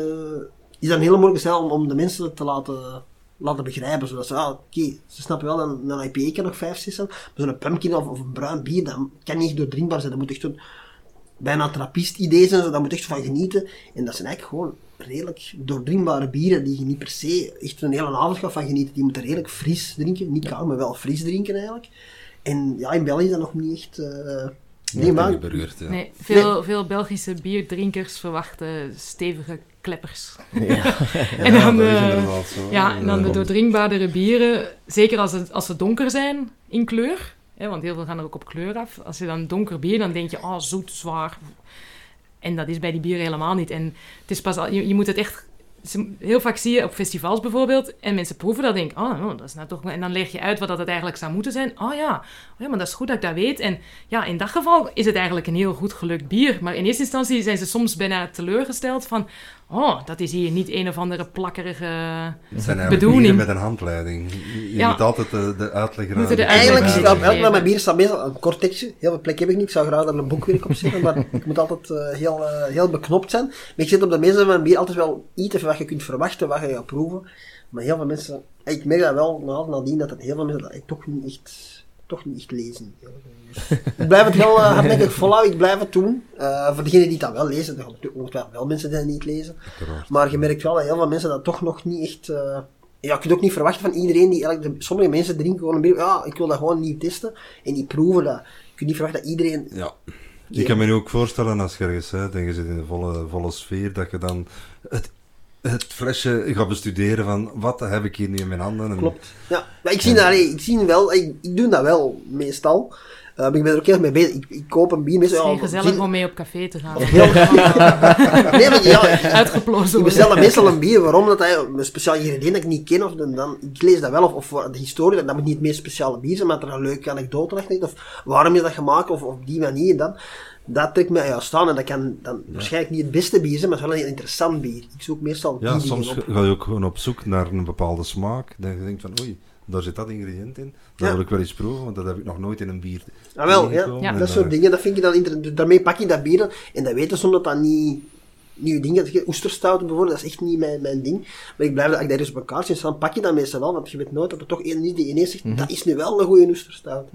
is dat een hele moeilijke stijl om, de mensen te laten, laten begrijpen. Zodat ze, ah, oké, ze snappen wel een, een IPA kan nog 5, 6 zijn, maar zo'n pumpkin of, of een bruin bier, dat kan niet echt doordrinkbaar zijn. Dat moet echt zo'n bijna trappist idee zijn, zo, daar moet echt van genieten. En dat zijn eigenlijk gewoon redelijk doordringbare bieren die je niet per se echt een hele avond gaat van genieten. Die moeten redelijk fris drinken, niet koud, maar wel fris drinken eigenlijk. En ja, in België is dat nog niet echt... eh nee, maar, ja. Nee, veel, veel Belgische bierdrinkers verwachten stevige kleppers. Ja. En dan, dat is eh, inderdaad zo. Ja, en dan de Eh, doordrinkbaardere bieren, zeker als, het, als ze donker zijn in kleur, hè, want heel veel gaan er ook op kleur af. Als je dan donker bier, dan denk je, ah, zoet, zwaar. En dat is bij die bieren helemaal niet. En het is pas al, je, je moet het echt... Heel vaak zie je op festivals bijvoorbeeld, en mensen proeven dat en denken, oh, dat is nou toch... En dan leg je uit wat dat het eigenlijk zou moeten zijn. Oh ja, ja, maar dat is goed dat ik dat weet. En ja, in dat geval is het eigenlijk een heel goed gelukt bier. Maar in eerste instantie zijn ze soms bijna teleurgesteld van... Oh, dat is hier niet een of andere plakkerige... Het zijn eigenlijk bedoeling. met een handleiding. Je Ja. moet altijd de, de uitlegger Moeten de aan- Eigenlijk uitleg is het op mijn bier staat meestal een kort tekstje. Heel veel plek heb ik niet. Ik zou graag daar een boekwerk op zetten, maar ik moet altijd eh, heel, eh, heel beknopt zijn. Maar ik zit op de meeste van mijn bier altijd wel iets van wat je kunt verwachten, wat je gaat proeven. Maar heel veel mensen, ik merk dat wel na- nadien, dat het heel veel mensen dat ik toch niet echt, toch niet echt lezen. Dus ik blijf het heel uh, hardnekkig volhouden, ik blijf het doen. Eh, voor degenen die dat wel lezen, er ongetwijfeld wel mensen die dat niet lezen. Maar je merkt wel dat heel veel mensen dat toch nog niet echt... eh, ja, je kunt ook niet verwachten van iedereen die... eigenlijk sommige mensen drinken gewoon een bier... Ja, ik wil dat gewoon nieuw testen. En die proeven dat. Je kunt niet verwachten dat iedereen... Ja. Ik kan me nu ook voorstellen als je ergens zit en je zit in de volle, volle sfeer, dat je dan het, het flesje gaat bestuderen van wat heb ik hier nu in mijn handen. En, Klopt. Ja, maar ik zie dat... allee, Ik zie wel... Ik, ik doe dat wel, meestal. Eh, maar ik ben er ook heel erg mee bezig. Ik, ik koop een bier Het is ja, gezellig zin- om mee op café te gaan. Nee, maar ja... Uitgeplozen Ik bestel dan meestal een bier, waarom? Dat hij een speciaal ingrediënt dat ik niet ken, of dan, dan ik lees dat wel, of, of voor de historie, dat, dat moet niet het meest speciale bier zijn, maar dat er een leuke anekdote achter of waarom is dat gemaakt, of op die manier, dan, dat trekt mij juist aan, en dat kan dan waarschijnlijk niet het beste bier zijn, maar het is wel een interessant bier. Ik zoek meestal die Ja, soms op. ga je ook gewoon op zoek naar een bepaalde smaak. Dat je denkt van, oei, daar zit dat ingrediënt in. Dat Ja. wil ik wel eens proeven, want dat heb ik nog nooit in een bier Ah, wel, ja, dat eh, soort dingen, dat vind ik dan interessant. Daarmee pak je dat bier, en dat weten soms dat dat niet nieuwe dingen, oesterstout bijvoorbeeld, dat is echt niet mijn, mijn ding. Maar ik blijf dat, ik daar eens op een kaartje sta, dan pak je dat meestal wel, want je weet nooit dat er toch één is die ineens zegt, dat is nu wel een goede oesterstout.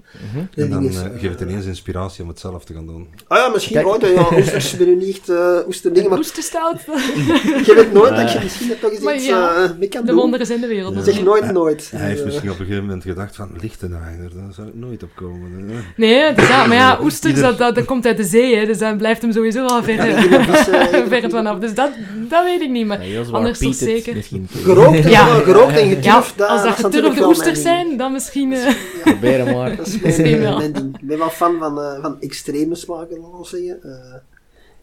Dat En dan is, eh, eh, geeft het ineens inspiratie om het zelf te gaan doen. Ah ja, misschien Kijk. ooit. Ja, oesters ben nu niet echt uh, oesterdingen, maar Oesterstout. je weet nooit dat je misschien toch eens Maar iets ja, eh, mee kan De doen. wonderen zijn de wereld. Ja. Zeg nooit nooit. Hij heeft Eh, misschien op een gegeven moment gedacht van, Lichtenhainer, daar zou ik nooit op komen. hè. Nee, is- ja, maar ja, oesters, dat, dat, dat komt uit de zee, hè, dus dan blijft hem sowieso wel ver, Ja, vanaf. Dus dat, dat weet ik niet, maar anders toch zeker. misschien. Gerookt, Ja. ja. gerookt en Ja, geturfd. dat- als dat natuurlijk geturfde oesters zijn, dan misschien... eh, Proberen maar. Dat is mijn, wel. mijn ding. Ik ben wel fan van, eh, van extreme smaken, laten we zeggen. Eh,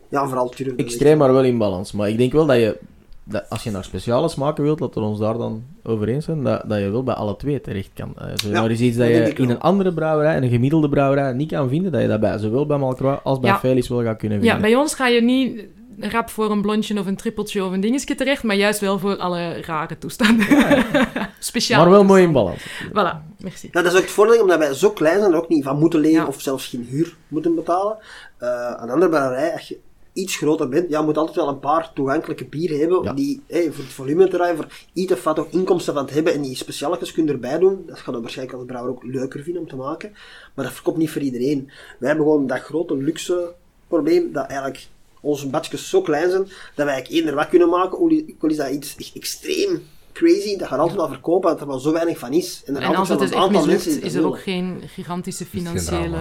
ja, vooral turf. Extreem, maar wel in balans. Maar ik denk wel dat je, dat als je naar speciale smaken wilt, dat we ons daar dan over eens zijn, dat, dat je wel bij alle twee terecht kan. Zo, Ja, maar is iets dat dat je in wel. een andere brouwerij, een gemiddelde brouwerij, niet kan vinden, dat je dat bij zowel bij Malcroix als bij Ja. Felis wel gaat kunnen ja, vinden. bij ons ga je niet rap voor een blondje of een trippeltje of een dingetje terecht, maar juist wel voor alle rare toestanden. Speciaal. maar wel mooi in balans. Voilà, merci. Ja, dat is ook het voordeel, omdat wij zo klein zijn, er ook niet van moeten leven Ja. of zelfs geen huur moeten betalen. Eh een andere brouwerij, als je iets groter bent, ja, moet altijd wel een paar toegankelijke bieren hebben, Ja. die hey, voor het volume te rijden, voor iets of wat ook inkomsten van te hebben en die specialetjes kunnen erbij doen. Dat gaat dan waarschijnlijk als brouwer ook leuker vinden om te maken. Maar dat verkoopt niet voor iedereen. Wij hebben gewoon dat grote luxe probleem, dat eigenlijk onze batjes zo klein zijn, dat wij eigenlijk eender wat kunnen maken, ook al is dat iets echt extreem crazy. Dat gaat altijd wel verkopen, dat er maar zo weinig van is. En, er En als altijd het wel dus een echt aantal mensen mislukt, is er ook geen gigantische financiële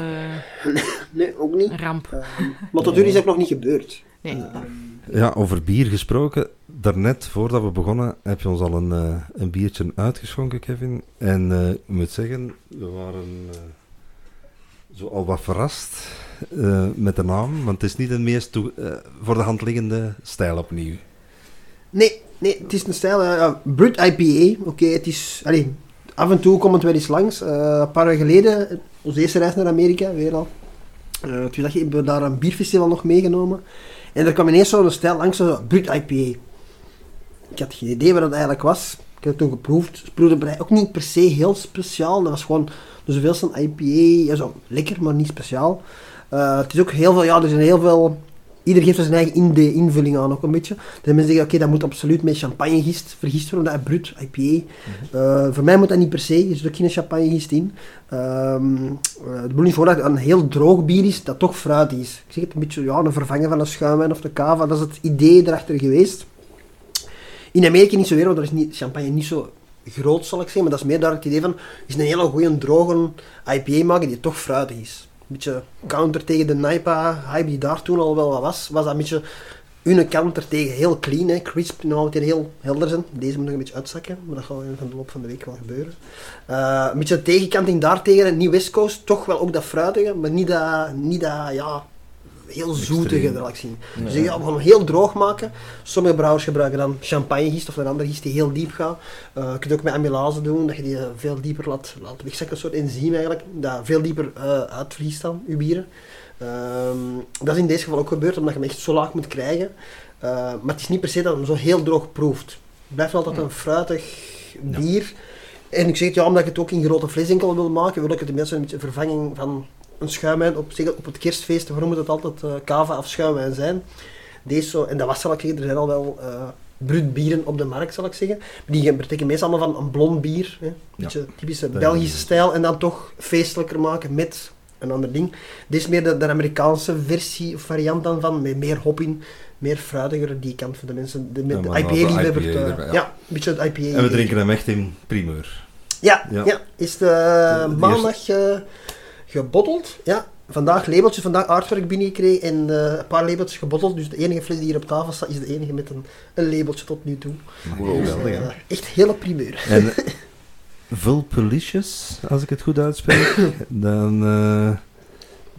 Nee, ook niet. ramp. Eh, maar tot nu is dat nog niet gebeurd. Nee. Eh, Ja, over bier gesproken. Daarnet, voordat we begonnen, heb je ons al een, eh, een biertje uitgeschonken, Kevin. En eh, ik moet zeggen, we waren eh, zo al wat verrast eh, met de naam. Want het is niet de meest eh, voor de hand liggende stijl opnieuw. Nee, nee, het is een stijl. ja, Brut IPA. Oké, het is. Af en toe komt het wel eens langs. Een paar jaar geleden, onze eerste reis naar Amerika, weer al. Toen dacht ik, hebben we daar een bierfestival nog meegenomen. En er kwam ineens zo'n stijl langs, zo Brut IPA. Ik had geen idee wat dat eigenlijk was. Ik heb het toen geproefd. Proefde ook niet per se heel speciaal. Dat was gewoon de zoveelste IPA. Zo, lekker, maar niet speciaal. Eh, het is ook heel veel, ja, er zijn heel veel Ieder geeft er zijn eigen in de invulling aan ook een beetje. De mensen zeggen, oké, dat moet absoluut met champagnegist vergist worden, dat is brut, IPA. Eh, voor mij moet dat niet per se, er zit ook geen champagnegist in. Ehm eh, het bedoeling voor dat het een heel droog bier is, dat toch fruitig is. Ik zeg het een beetje, ja, een vervanger van een schuimwijn of de cava, dat is het idee erachter geweest. In Amerika niet zo weer, want daar is niet, champagne niet zo groot, zal ik zeggen, maar dat is meer daar het idee van, is een hele goede droge IPA maken die toch fruitig is. Beetje counter tegen de Naipa-hype die daar toen al wel wat was, was dat een beetje hun counter tegen heel clean, hè, crisp, nou meteen heel helder zijn. Deze moet nog een beetje uitzakken, maar dat gaat in de loop van de week wel gebeuren. Eh, een beetje de tegenkanting daartegen, niet West Coast, toch wel ook dat fruitige, maar niet dat, niet dat ja, heel zoetige. Nee. Dus ja, we gaan hem heel droog maken. Sommige brouwers gebruiken dan champagnegist of een andere gist die heel diep gaat. Eh, je kunt ook met amylase doen, dat je die eh, veel dieper laat, laat wegzakken, een soort enzym eigenlijk, dat veel dieper uh, uitvriest dan, je bieren. Ehm, dat is in deze geval ook gebeurd, omdat je hem echt zo laag moet krijgen. Eh, maar het is niet per se dat hem zo heel droog proeft. Het blijft altijd een fruitig Ja. bier. En ik zeg het ja, omdat ik het ook in grote flesinkel wil maken, wil ik het tenminste een beetje een vervanging van een schuimwijn op, zeg, op het kerstfeest. Waarom moet het altijd eh cava of schuimwijn zijn? Deze zo, en dat was zal ik zeggen, er zijn al wel eh bruut bieren op de markt, zal ik zeggen. Maar die betekenen meestal allemaal van een blond bier. Hè. Een beetje typische Belgische stijl. En dan toch feestelijker maken met een ander ding. Dit is meer de, de Amerikaanse versie of variant dan van, met meer hop in. Meer fruitiger, die kant voor de mensen. De, met Ja, de maar dan IPA-liefhebber. IPA te- erbij, ja. ja. een beetje het IPA. En we drinken hem echt in primeur. Ja, Ja. is de de maandag eh, gebotteld. Ja. Vandaag labeltjes, vandaag artwork binnengekregen en eh, een paar labeltjes gebotteld. Dus de enige fles die hier op tafel staat, is de enige met een, een labeltje tot nu toe. Wow, Dus, geweldig, eh, echt hele primeur. En als ik het goed uitspreek, dan... eh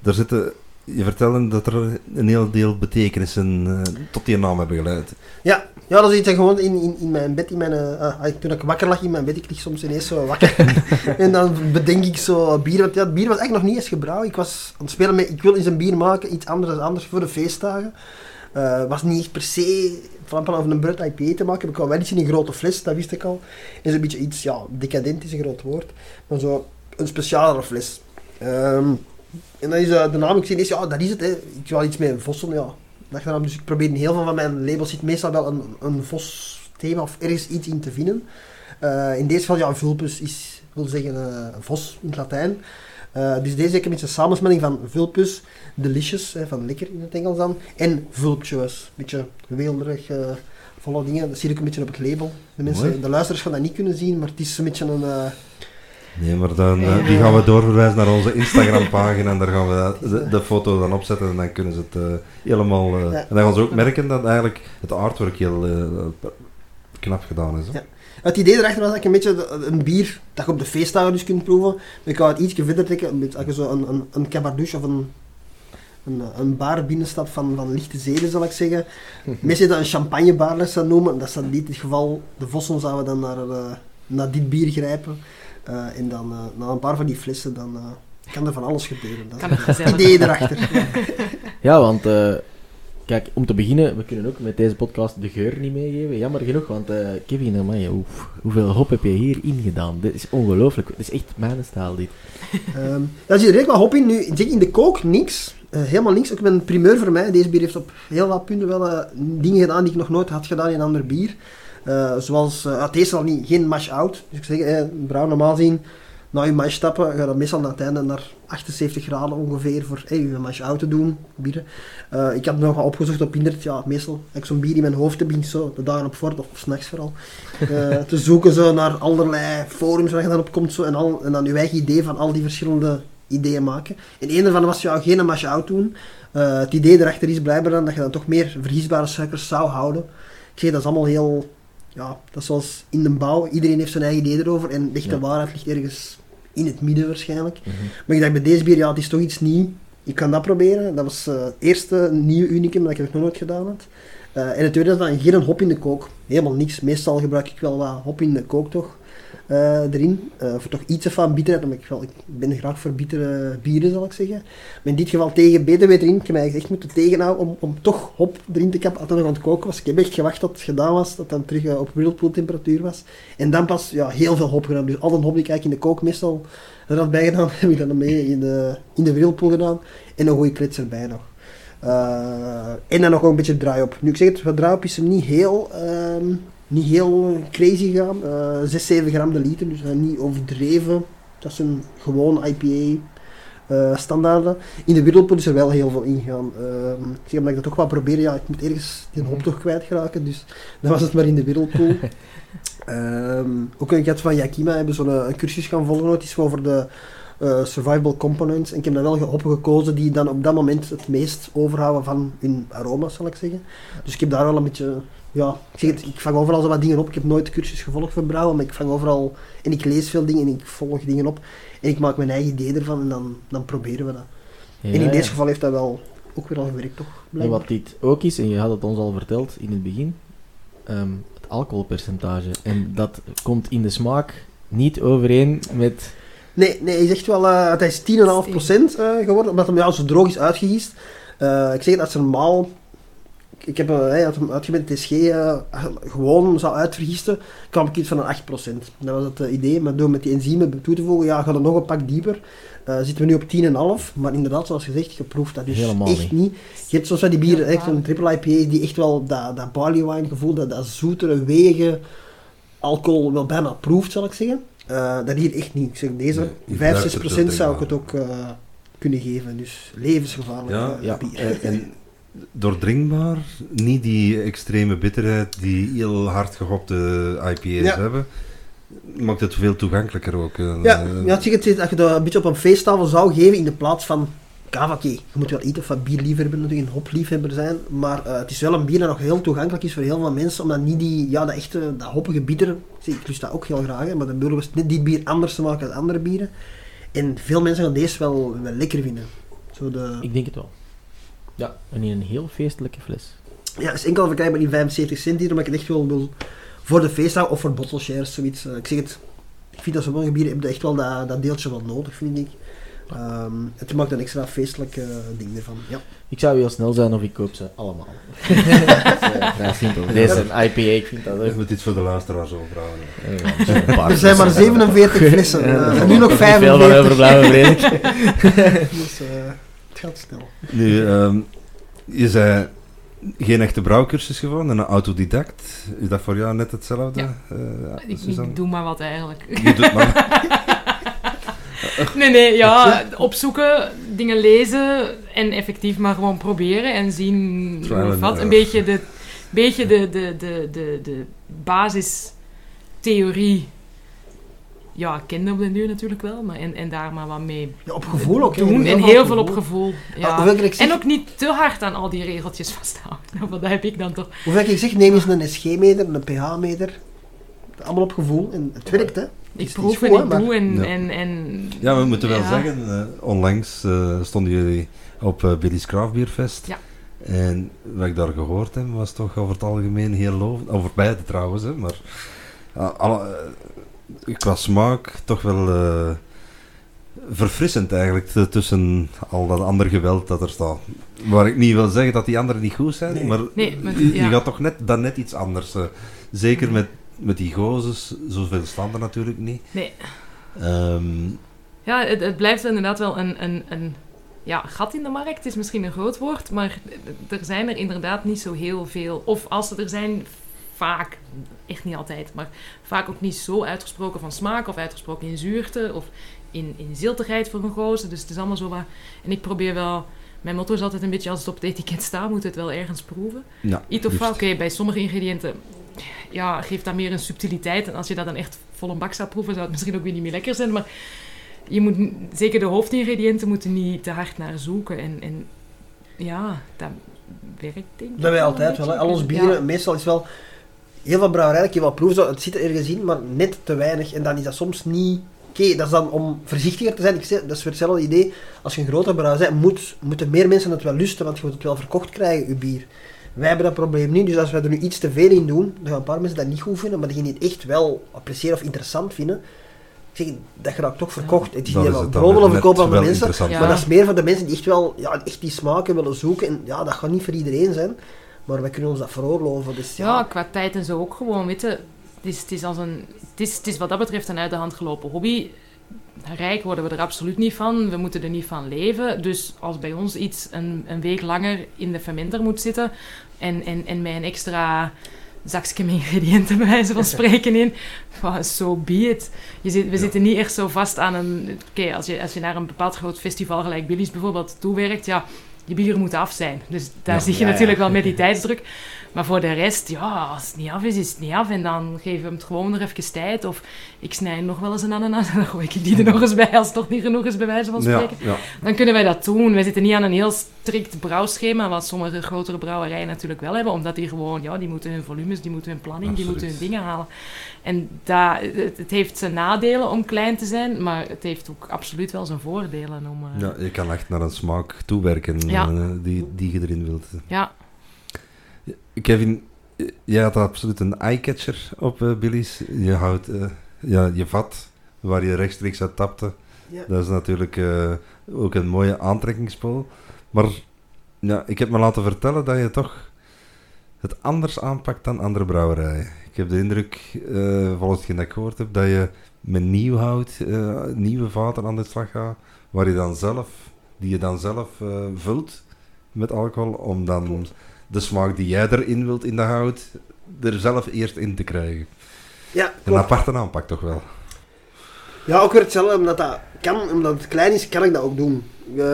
daar zitten... Je vertelde dat er een heel deel betekenissen eh, tot die naam hebben geleid. Ja, ja dat is iets dat gewoon in, in, in mijn bed, in mijn, eh, ah, toen ik wakker lag in mijn bed, ik lig soms ineens zo wakker. en dan bedenk ik zo bier, want ja, bier was eigenlijk nog niet eens gebrouwen. Ik was aan het spelen met, ik wil eens een bier maken, iets anders dan anders voor de feestdagen. Eh was niet echt per se van plan om een Brut IPA te maken. Ik wou wel iets in een grote fles, dat wist ik al. En zo'n beetje iets, ja, decadent is een groot woord. Maar zo een specialere fles. Ehm, en dan is eh, de naam, ik zie ja, dat is het. Hè. Ik wil iets met een vossen, ja. Dus ik probeer in heel veel van mijn labels zit meestal wel een, een vos-thema of ergens iets in te vinden. Eh, in deze geval, ja, vulpus is, wil zeggen eh, vos in het Latijn. Dus deze heb ik een een samensmelling van vulpus, delicious, hè, van lekker in het Engels dan, en vulptuous. Een beetje weelderig, volle dingen. Dat zie ik een beetje op het label. De, mensen, Mooi. de luisteraars gaan dat niet kunnen zien, maar het is een beetje een... Nee, maar dan, eh, die gaan we doorverwijzen naar onze Instagram-pagina en daar gaan we de, de foto dan opzetten en dan kunnen ze het eh, helemaal... eh. En dan gaan ze ook merken dat eigenlijk het artwork heel knap gedaan is. Hè? Ja. Het idee erachter was dat ik een beetje een bier dat je op de feestdagen dus kunt proeven. Maar ik wou het iets verder trekken. Als je zo een, een, een cabardouche of een, een, een bar binnenstapt van, van lichte zeden, zal ik zeggen. Meestal dat een champagnebar dat noemen. Dat is dan niet het geval. De Vossen zouden dan naar, naar dit bier grijpen. Eh, en dan eh, na een paar van die flessen, dan eh, kan er van alles gebeuren. Dat Kan is het idee erachter. Ja. Ja, want eh, kijk, om te beginnen, we kunnen ook met deze podcast de geur niet meegeven. Jammer genoeg, want eh, Kevin, amai, oef, hoeveel hop heb je hier ingedaan? Dit is ongelooflijk. Dit is echt mijn stijl, dit. Ehm daar zit redelijk wat hop in. Nu, in de kook niks. Eh, helemaal niks. Ook met een primeur voor mij. Deze bier heeft op heel wat punten wel eh, dingen gedaan die ik nog nooit had gedaan in een ander bier. Eh, zoals, eh het is al niet, geen mash-out. Dus ik zeg, eh, brouw normaal zien, na je mash stappen, ga dan meestal naar het einde naar 78 graden ongeveer voor hey, je mash out te doen, bieren. Eh, ik had nog wat opgezocht op internet, ja, meestal heb ik zo'n bier in mijn hoofd te begin zo, de dagen op voort, of s'nachts vooral, te zoeken zo naar allerlei forums waar je dan op komt zo, en, al, en dan je eigen idee van al die verschillende ideeën maken. En een daarvan was ja, geen mash out doen. Het idee erachter is blijkbaar dan dat je dan toch meer vergiesbare suikers zou houden. Ik zeg, dat is allemaal heel... Ja, dat is zoals in de bouw. Iedereen heeft zijn eigen idee erover. En de Ja. waarheid ligt ergens in het midden waarschijnlijk. Mhm. Maar ik dacht bij deze bier, ja, het is toch iets nieuw. Ik kan dat proberen. Dat was eh, het eerste nieuwe unicum dat ik nog nooit gedaan had. Eh, en het tweede is dan geen hop in de kook. Helemaal niks. Meestal gebruik ik wel wat hop in de kook toch. Eh, erin. Eh, voor toch iets van bitterheid. Omdat ik, ik ben graag voor bittere bieren, zal ik zeggen. Maar in dit geval tegen BTW erin. Ik heb mij echt moeten tegenhouden om, om toch hop erin te kappen. Altijd nog aan het koken was. Ik heb echt gewacht tot het gedaan was. Dat dan terug eh, op whirlpool temperatuur was. En dan pas ja, heel veel hop gedaan. Dus al de hop die ik in de kook meestal er had bij gedaan, heb ik dan mee in de, in de whirlpool gedaan. En een goede klets erbij nog. En dan nog een beetje draai op. Nu ik zeg het, wat draai op is hem niet heel, ehm, niet heel crazy gaan. Eh 6, 7 gram de liter, dus niet overdreven. Dat is een gewoon IPA eh standaarden. In de whirlpool is er wel heel veel ingegaan. Ehm ik zeg omdat ik dat toch wel probeer. Ja, ik moet ergens die hop toch kwijtraken, dus dan was het maar in de whirlpool. Ehm ook een gat van Yakima hebben zo'n eh, een cursus gaan volgen. Het is gewoon voor de survivable components. En ik heb dan wel hoppen gekozen die dan op dat moment het meest overhouden van hun aroma's, zal ik zeggen. Dus ik heb daar wel een beetje... Ja, ik zeg het, ik vang overal zo wat dingen op. Ik heb nooit de cursus gevolgd voor brouwen, maar ik vang overal... En ik lees veel dingen en ik volg dingen op. En ik maak mijn eigen idee ervan en dan, dan proberen we dat. Ja, en in ja. deze geval heeft dat wel ook weer al gewerkt, toch? En wat dit ook is, en je had het ons al verteld in het begin, ehm, het alcoholpercentage. En dat komt in de smaak niet overeen met... Nee, nee, hij zegt wel, eh het is 10,5% eh geworden, omdat hem ja, zo droog is uitgegist. Eh, ik zeg dat ze normaal, ik heb uh, had hem uitgemet TSG eh, gewoon zou uitvergisten, kwam ik iets van een 8%. Dat was het eh, idee, maar door met die enzymen toe te voegen, ja, gaat het nog een pak dieper. Eh, zitten we nu op 10,5, maar inderdaad, zoals gezegd, je proeft dat dus Helemaal echt niet. niet. Je hebt zoals die bieren, echt een triple IPA, die echt wel dat, dat barley wine gevoel, dat, dat zoetere, wegen, alcohol wel bijna proeft, zal ik zeggen. Eh, dat hier echt niet. Ik zeg, deze Nee, je 5, ruikt 6 het procent er zou ik het ook eh, kunnen geven. Dus levensgevaarlijk Ja, eh, ja. bier. En, en doordringbaar, niet die extreme bitterheid die heel hard gehopte IPA's Ja. hebben. Maakt het veel toegankelijker ook. eh, Ja, eh, ja, het als je dat een beetje op een feesttafel zou geven in de plaats van kava, oké, je moet wel eten of wat bierliefhebber natuurlijk, een hopliefhebber zijn, maar eh, het is wel een bier dat nog heel toegankelijk is voor heel veel mensen, omdat niet die, ja, dat echte, dat hoppige bitter, zie, ik lust dat ook heel graag, hè, maar dan bedoelen we net dit bier anders te maken dan andere bieren. En veel mensen gaan deze wel, wel lekker vinden. Zo de, Ik denk het wel. Ja, en in een heel feestelijke fles. Ja, het is enkel verkrijgbaar in 75 cent hier, omdat ik het echt wel wil voor de feestdag of voor bottle shares, zoiets. Eh, ik zeg het, ik vind dat sommige bieren hebben echt wel dat, dat deeltje wel nodig, vind ik. Ehm het maakt een extra feestelijk ding ervan. Ja. Ik zou heel snel zijn of ik koop ze allemaal. dat is eh, vrij simpel. Deze is een IPA, ik vind dat Ik ook. moet dit voor de ja, misschien een paar Er zijn maar flessen. 47 flessen, Ja, eh, en nu nog moet niet veel van 45. overblijven, ik. dus gaat snel. Nu, ehm, je zei geen echte brouwcursus gewoon, en een autodidact. Is dat voor jou net hetzelfde? Ja. eh, Ik, ik doe maar wat eigenlijk. Je doet maar. Nee, nee, ja, opzoeken, dingen lezen en effectief maar gewoon proberen en zien Trial hoe het and vat. Een beetje de, beetje de, de, de, de, de basistheorie. Ja, ik kende op de duur natuurlijk wel, maar en, en daar maar wat mee Ja, op gevoel ook. doen. Heel En heel veel op gevoel. Ja, Ja. ik zeg, En ook niet te hard aan al die regeltjes vasthouden. Want dat heb ik dan toch. hoeveel ik zeg, neem eens een SG-meter, een pH-meter. Allemaal op gevoel. En het werkt, hè. Ik is proef en ik maar- doe en... Ja. en, en Ja, we moeten wel Ja. zeggen, eh, onlangs eh, stonden jullie op eh, Billy's Craft Beer Fest. Ja. En wat ik daar gehoord heb, was toch over het algemeen heel lovend. Over beide trouwens, hè, maar alle, qua smaak toch wel eh, verfrissend eigenlijk tussen al dat andere geweld dat er staat. Waar ik niet wil zeggen dat die anderen niet goed zijn, Nee. maar, Nee, maar- je, gaat toch net, dan net iets anders. eh. zeker met, met die gozes, zoveel staan er natuurlijk niet. Nee. Ehm, Ja, het, het blijft inderdaad wel een, een, een ja, gat in de markt. is misschien een groot woord, maar er zijn er inderdaad niet zo heel veel. Of als ze er zijn, vaak, echt niet altijd, maar vaak ook niet zo uitgesproken van smaak of uitgesproken in zuurte of in, in ziltigheid voor een gozer. Dus het is allemaal zo wat... En ik probeer wel... Mijn motto is altijd een beetje, als het op het etiket staat, moet het wel ergens proeven. Ja, Iets of oké, bij sommige ingrediënten ja, geeft dat meer een subtiliteit. En als je dat dan echt vol een bak zou proeven, zou het misschien ook weer niet meer lekker zijn. Maar je moet, zeker de hoofdingrediënten moeten niet te hard naar zoeken. En, en ja, dat werkt denk ik Dat wij altijd wel. Al onze bieren, Ja. meestal is wel... Heel veel brouwerijen, ik heb wel proeven, zo, het zit er ergens in, maar net te weinig. En dan is dat soms niet... Oké, dat is dan om voorzichtiger te zijn. Ik zeg, dat is weer hetzelfde idee. Als je een grote brouwerij bent, moet, moeten meer mensen het wel lusten, want je moet het wel verkocht krijgen, je bier. Wij hebben dat probleem niet, dus als wij er nu iets te veel in doen, dan gaan een paar mensen dat niet goed vinden, maar die het echt wel appreciëren of interessant vinden, ik zeg, dat geraakt toch verkocht. Het is niet wel net verkopen aan de mensen. Ja. maar dat is meer voor de mensen die echt wel ja, echt die smaken willen zoeken. En ja, dat gaat niet voor iedereen zijn, maar wij kunnen ons dat veroorloven. Dus, ja, Ja, qua tijd en zo ook gewoon, weet je. Het is, het is, als een, het, is, het is wat dat betreft een uit de hand gelopen hobby. Rijk worden we er absoluut niet van. We moeten er niet van leven. Dus als bij ons iets een, een week langer in de fermenter moet zitten en, en, en met een extra zakje met ingrediënten bij wijze van spreken in, so so be it. Je zit, we zitten niet echt zo vast aan een... Oké, als, je, als je naar een bepaald groot festival gelijk Billy's bijvoorbeeld toewerkt, ja, je bieren moeten af zijn. Dus daar Ja. zie je natuurlijk wel met die tijdsdruk. Maar voor de rest, ja, als het niet af is, is het niet af. En dan geven we hem het gewoon nog even tijd. Of ik snij nog wel eens een ananas en dan gooi ik die er nog eens bij als het toch niet genoeg is, bij wijze van spreken. ja. Dan kunnen wij dat doen. Wij zitten niet aan een heel strikt brouwschema, wat sommige grotere brouwerijen natuurlijk wel hebben. Omdat die gewoon, ja, die moeten hun volumes, die moeten hun planning, die moeten hun dingen halen. En dat, het, het heeft zijn nadelen om klein te zijn, maar het heeft ook absoluut wel zijn voordelen om... eh, Ja, je kan echt naar een smaak toewerken Ja. eh, die, die je erin wilt. ja. Kevin, jij had absoluut een eyecatcher op eh, Billy's. Je houdt eh, ja, je vat waar je rechtstreeks uit tapte. Ja. Dat is natuurlijk eh, ook een mooie aantrekkingspool. Maar ja, ik heb me laten vertellen dat je toch het anders aanpakt dan andere brouwerijen. Ik heb de indruk, volgens hetgeen dat ik gehoord heb, dat je met nieuw hout, nieuwe vaten aan de slag gaat, waar je dan zelf, die je dan zelf vult met alcohol, om dan Klopt. De smaak die jij erin wilt in de hout, er zelf eerst in te krijgen. ja Een aparte aanpak toch wel. Ja, ook weer hetzelfde, omdat dat kan, omdat het klein is, kan ik dat ook doen. Eh,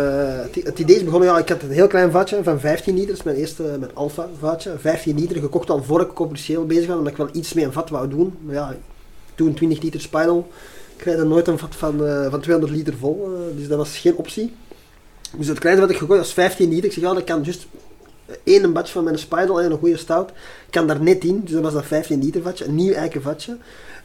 het, het idee is begonnen, ja, ik had een heel klein vatje van 15 liter, dat is mijn eerste met alpha vatje. 15 liter, gekocht al voor ik commercieel bezig was, omdat ik wel iets met een vat wou doen. Maar ja, toen 20 liter Spinal, ik krijg nooit een vat van, eh, van 200 liter vol, eh, dus dat was geen optie. Dus het kleinste wat ik gekocht was 15 liter. Ik zeg, ja, dat kan juist één batch van mijn Spinal en een goede stout, kan daar net in. Dus dat was dat 15 liter vatje, een nieuw eiken vatje.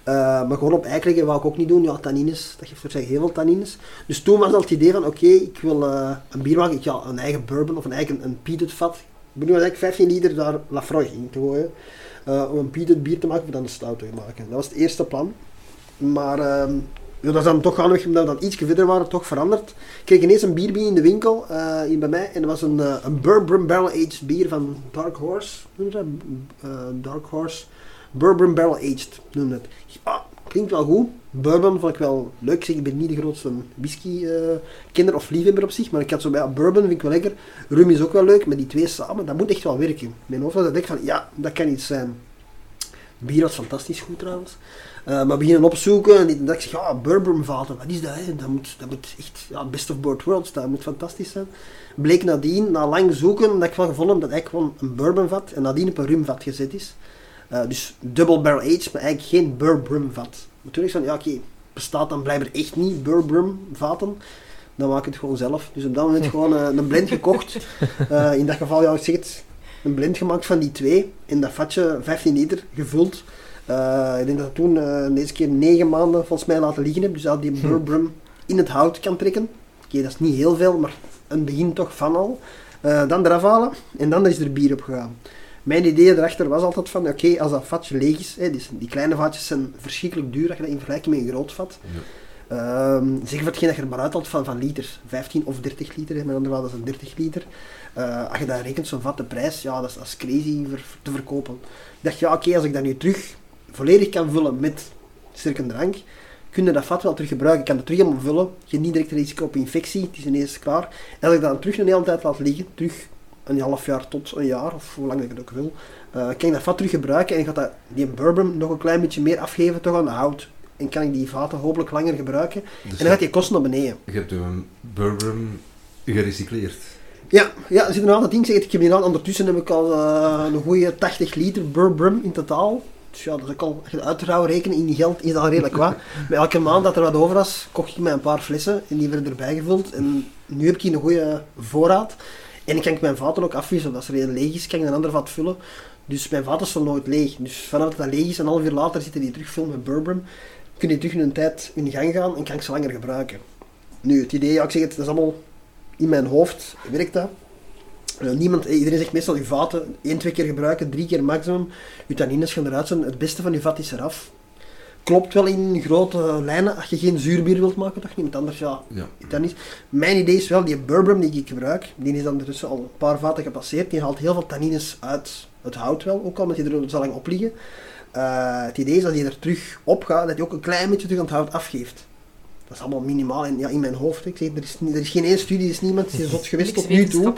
Eh, maar gewoon op eikelingen wou ik ook niet doen. Ja, tannines, dat geeft voor zich heel veel tannines. Dus toen was al het idee van, oké, ik wil eh, een bier maken. Ik ja, een eigen bourbon of een eigen een peated vat. Ik bedoel eigenlijk 15 liter daar Lafroy te gooien. eh, om een peated bier te maken, of dan een stout te maken. Dat was het eerste plan. Maar ehm, ja, dat is dan toch gaandeweg, omdat we dan iets verder waren, toch veranderd. Ik kreeg ineens een bier binnen in de winkel, eh, hier bij mij. En dat was een, eh, een bourbon barrel aged bier van Dark Horse. Noem dat? Eh, Dark Horse. Bourbon Barrel Aged, noem het. Ah, klinkt wel goed. Bourbon vond ik wel leuk. Ik ben niet de grootste whisky-kenner of liefhebber op zich, maar ik had zo bij, ja, bourbon vind ik wel lekker. Rum is ook wel leuk, maar die twee samen, dat moet echt wel werken. Mijn hoofd was dat ik van, ja, dat kan iets zijn. Bier was fantastisch goed trouwens. Eh, maar beginnen opzoeken en dat ik zeg, ja, bourbon vaten, wat is dat? Hè? Dat, moet, dat moet echt, ja, best of both worlds, dat moet fantastisch zijn. Bleek nadien, na lang zoeken, dat ik wel gevonden dat eigenlijk gewoon een bourbonvat en nadien op een rumvat gezet is. Uh, dus double barrel aged, maar eigenlijk geen bourbon vat. Maar toen ik van, ja oké, okay, bestaat dan blijkbaar echt niet bourbon vaten. Dan maak ik het gewoon zelf. Dus op dat moment gewoon uh, een blend gekocht. Uh, in dat geval, ja, ik zeg het, een blend gemaakt van die twee. In dat vatje 15 liter gevuld. Uh, ik denk dat ik toen deze keer 9 maanden volgens mij laten liggen heb. Dus dat die bourbon in het hout kan trekken. Oké, okay, dat is niet heel veel, maar een begin toch van al. Uh, dan eraf halen en dan is er bier op gegaan. Mijn idee erachter was altijd van, oké, okay, als dat vatje leeg is, hè, dus die kleine vatjes zijn verschrikkelijk duur als je dat in vergelijking met een groot vat. Ja. Um, zeg voor hetgeen dat je er maar uithaalt van, van liters, 15 of 30 liter, hè, met andere woorden, dat is een 30 liter. Uh, als je dat rekent, zo'n vat, de prijs, ja, dat is, dat is crazy ver, te verkopen. Ik dacht, ja, oké, okay, als ik dat nu terug volledig kan vullen met sterke drank, kun je dat vat wel terug gebruiken. Ik kan het terug helemaal vullen, je niet direct risico op infectie, het is ineens klaar. En als ik dat dan terug een hele tijd laat liggen, terug een half jaar tot een jaar, of hoe lang ik het ook wil, eh, kan ik dat vat terug gebruiken en gaat dat, die bourbon nog een klein beetje meer afgeven toch aan de hout. En kan ik die vaten hopelijk langer gebruiken. Dus En dan gaat die kosten naar beneden. je hebt een bourbon gerecycleerd. Ja, ja, er zit een aantal dingen. Zeg, ik heb hier ondertussen heb ik al eh, een goede 80 liter bourbon in totaal. Dus ja, dat is ook al, uitrouwen rekenen in die geld, is dat al redelijk wat. Bij elke maand dat er wat over was, kocht ik mij een paar flessen en die werden erbij gevuld. En nu heb ik hier een goede voorraad. En ik kan ik mijn vaten ook afwisselen. Als er een leeg is, kan ik een ander vat vullen. Dus mijn vaten zijn nooit leeg. Dus vanaf dat dat leeg is, een half uur later zitten die terug met bourbon. Kun je terug in een tijd in gang gaan en kan ik ze langer gebruiken. Nu, het idee, ja, ik zeg het, dat is allemaal in mijn hoofd werkt dat. Eh, niemand, eh, iedereen zegt meestal je vaten één, twee keer gebruiken, drie keer maximum. Je tannines gaan eruit zijn, het beste van je vat is eraf. Klopt wel in grote lijnen, als je geen zuurbier wilt maken, toch niemand anders, ja, Ja. dan niet. Mijn idee is wel, die bourbon die ik gebruik, die is dan ondertussen al een paar vaten gepasseerd, die haalt heel veel tannines uit het hout wel, ook al omdat je er zo lang op liggen. Eh, het idee is dat je er terug op gaat, dat je ook een klein beetje terug aan het hout afgeeft. Dat is allemaal minimaal in, ja, in mijn hoofd. Ik zeg, er, is, er is geen één studie, er is niemand die is zot geweest tot nu toe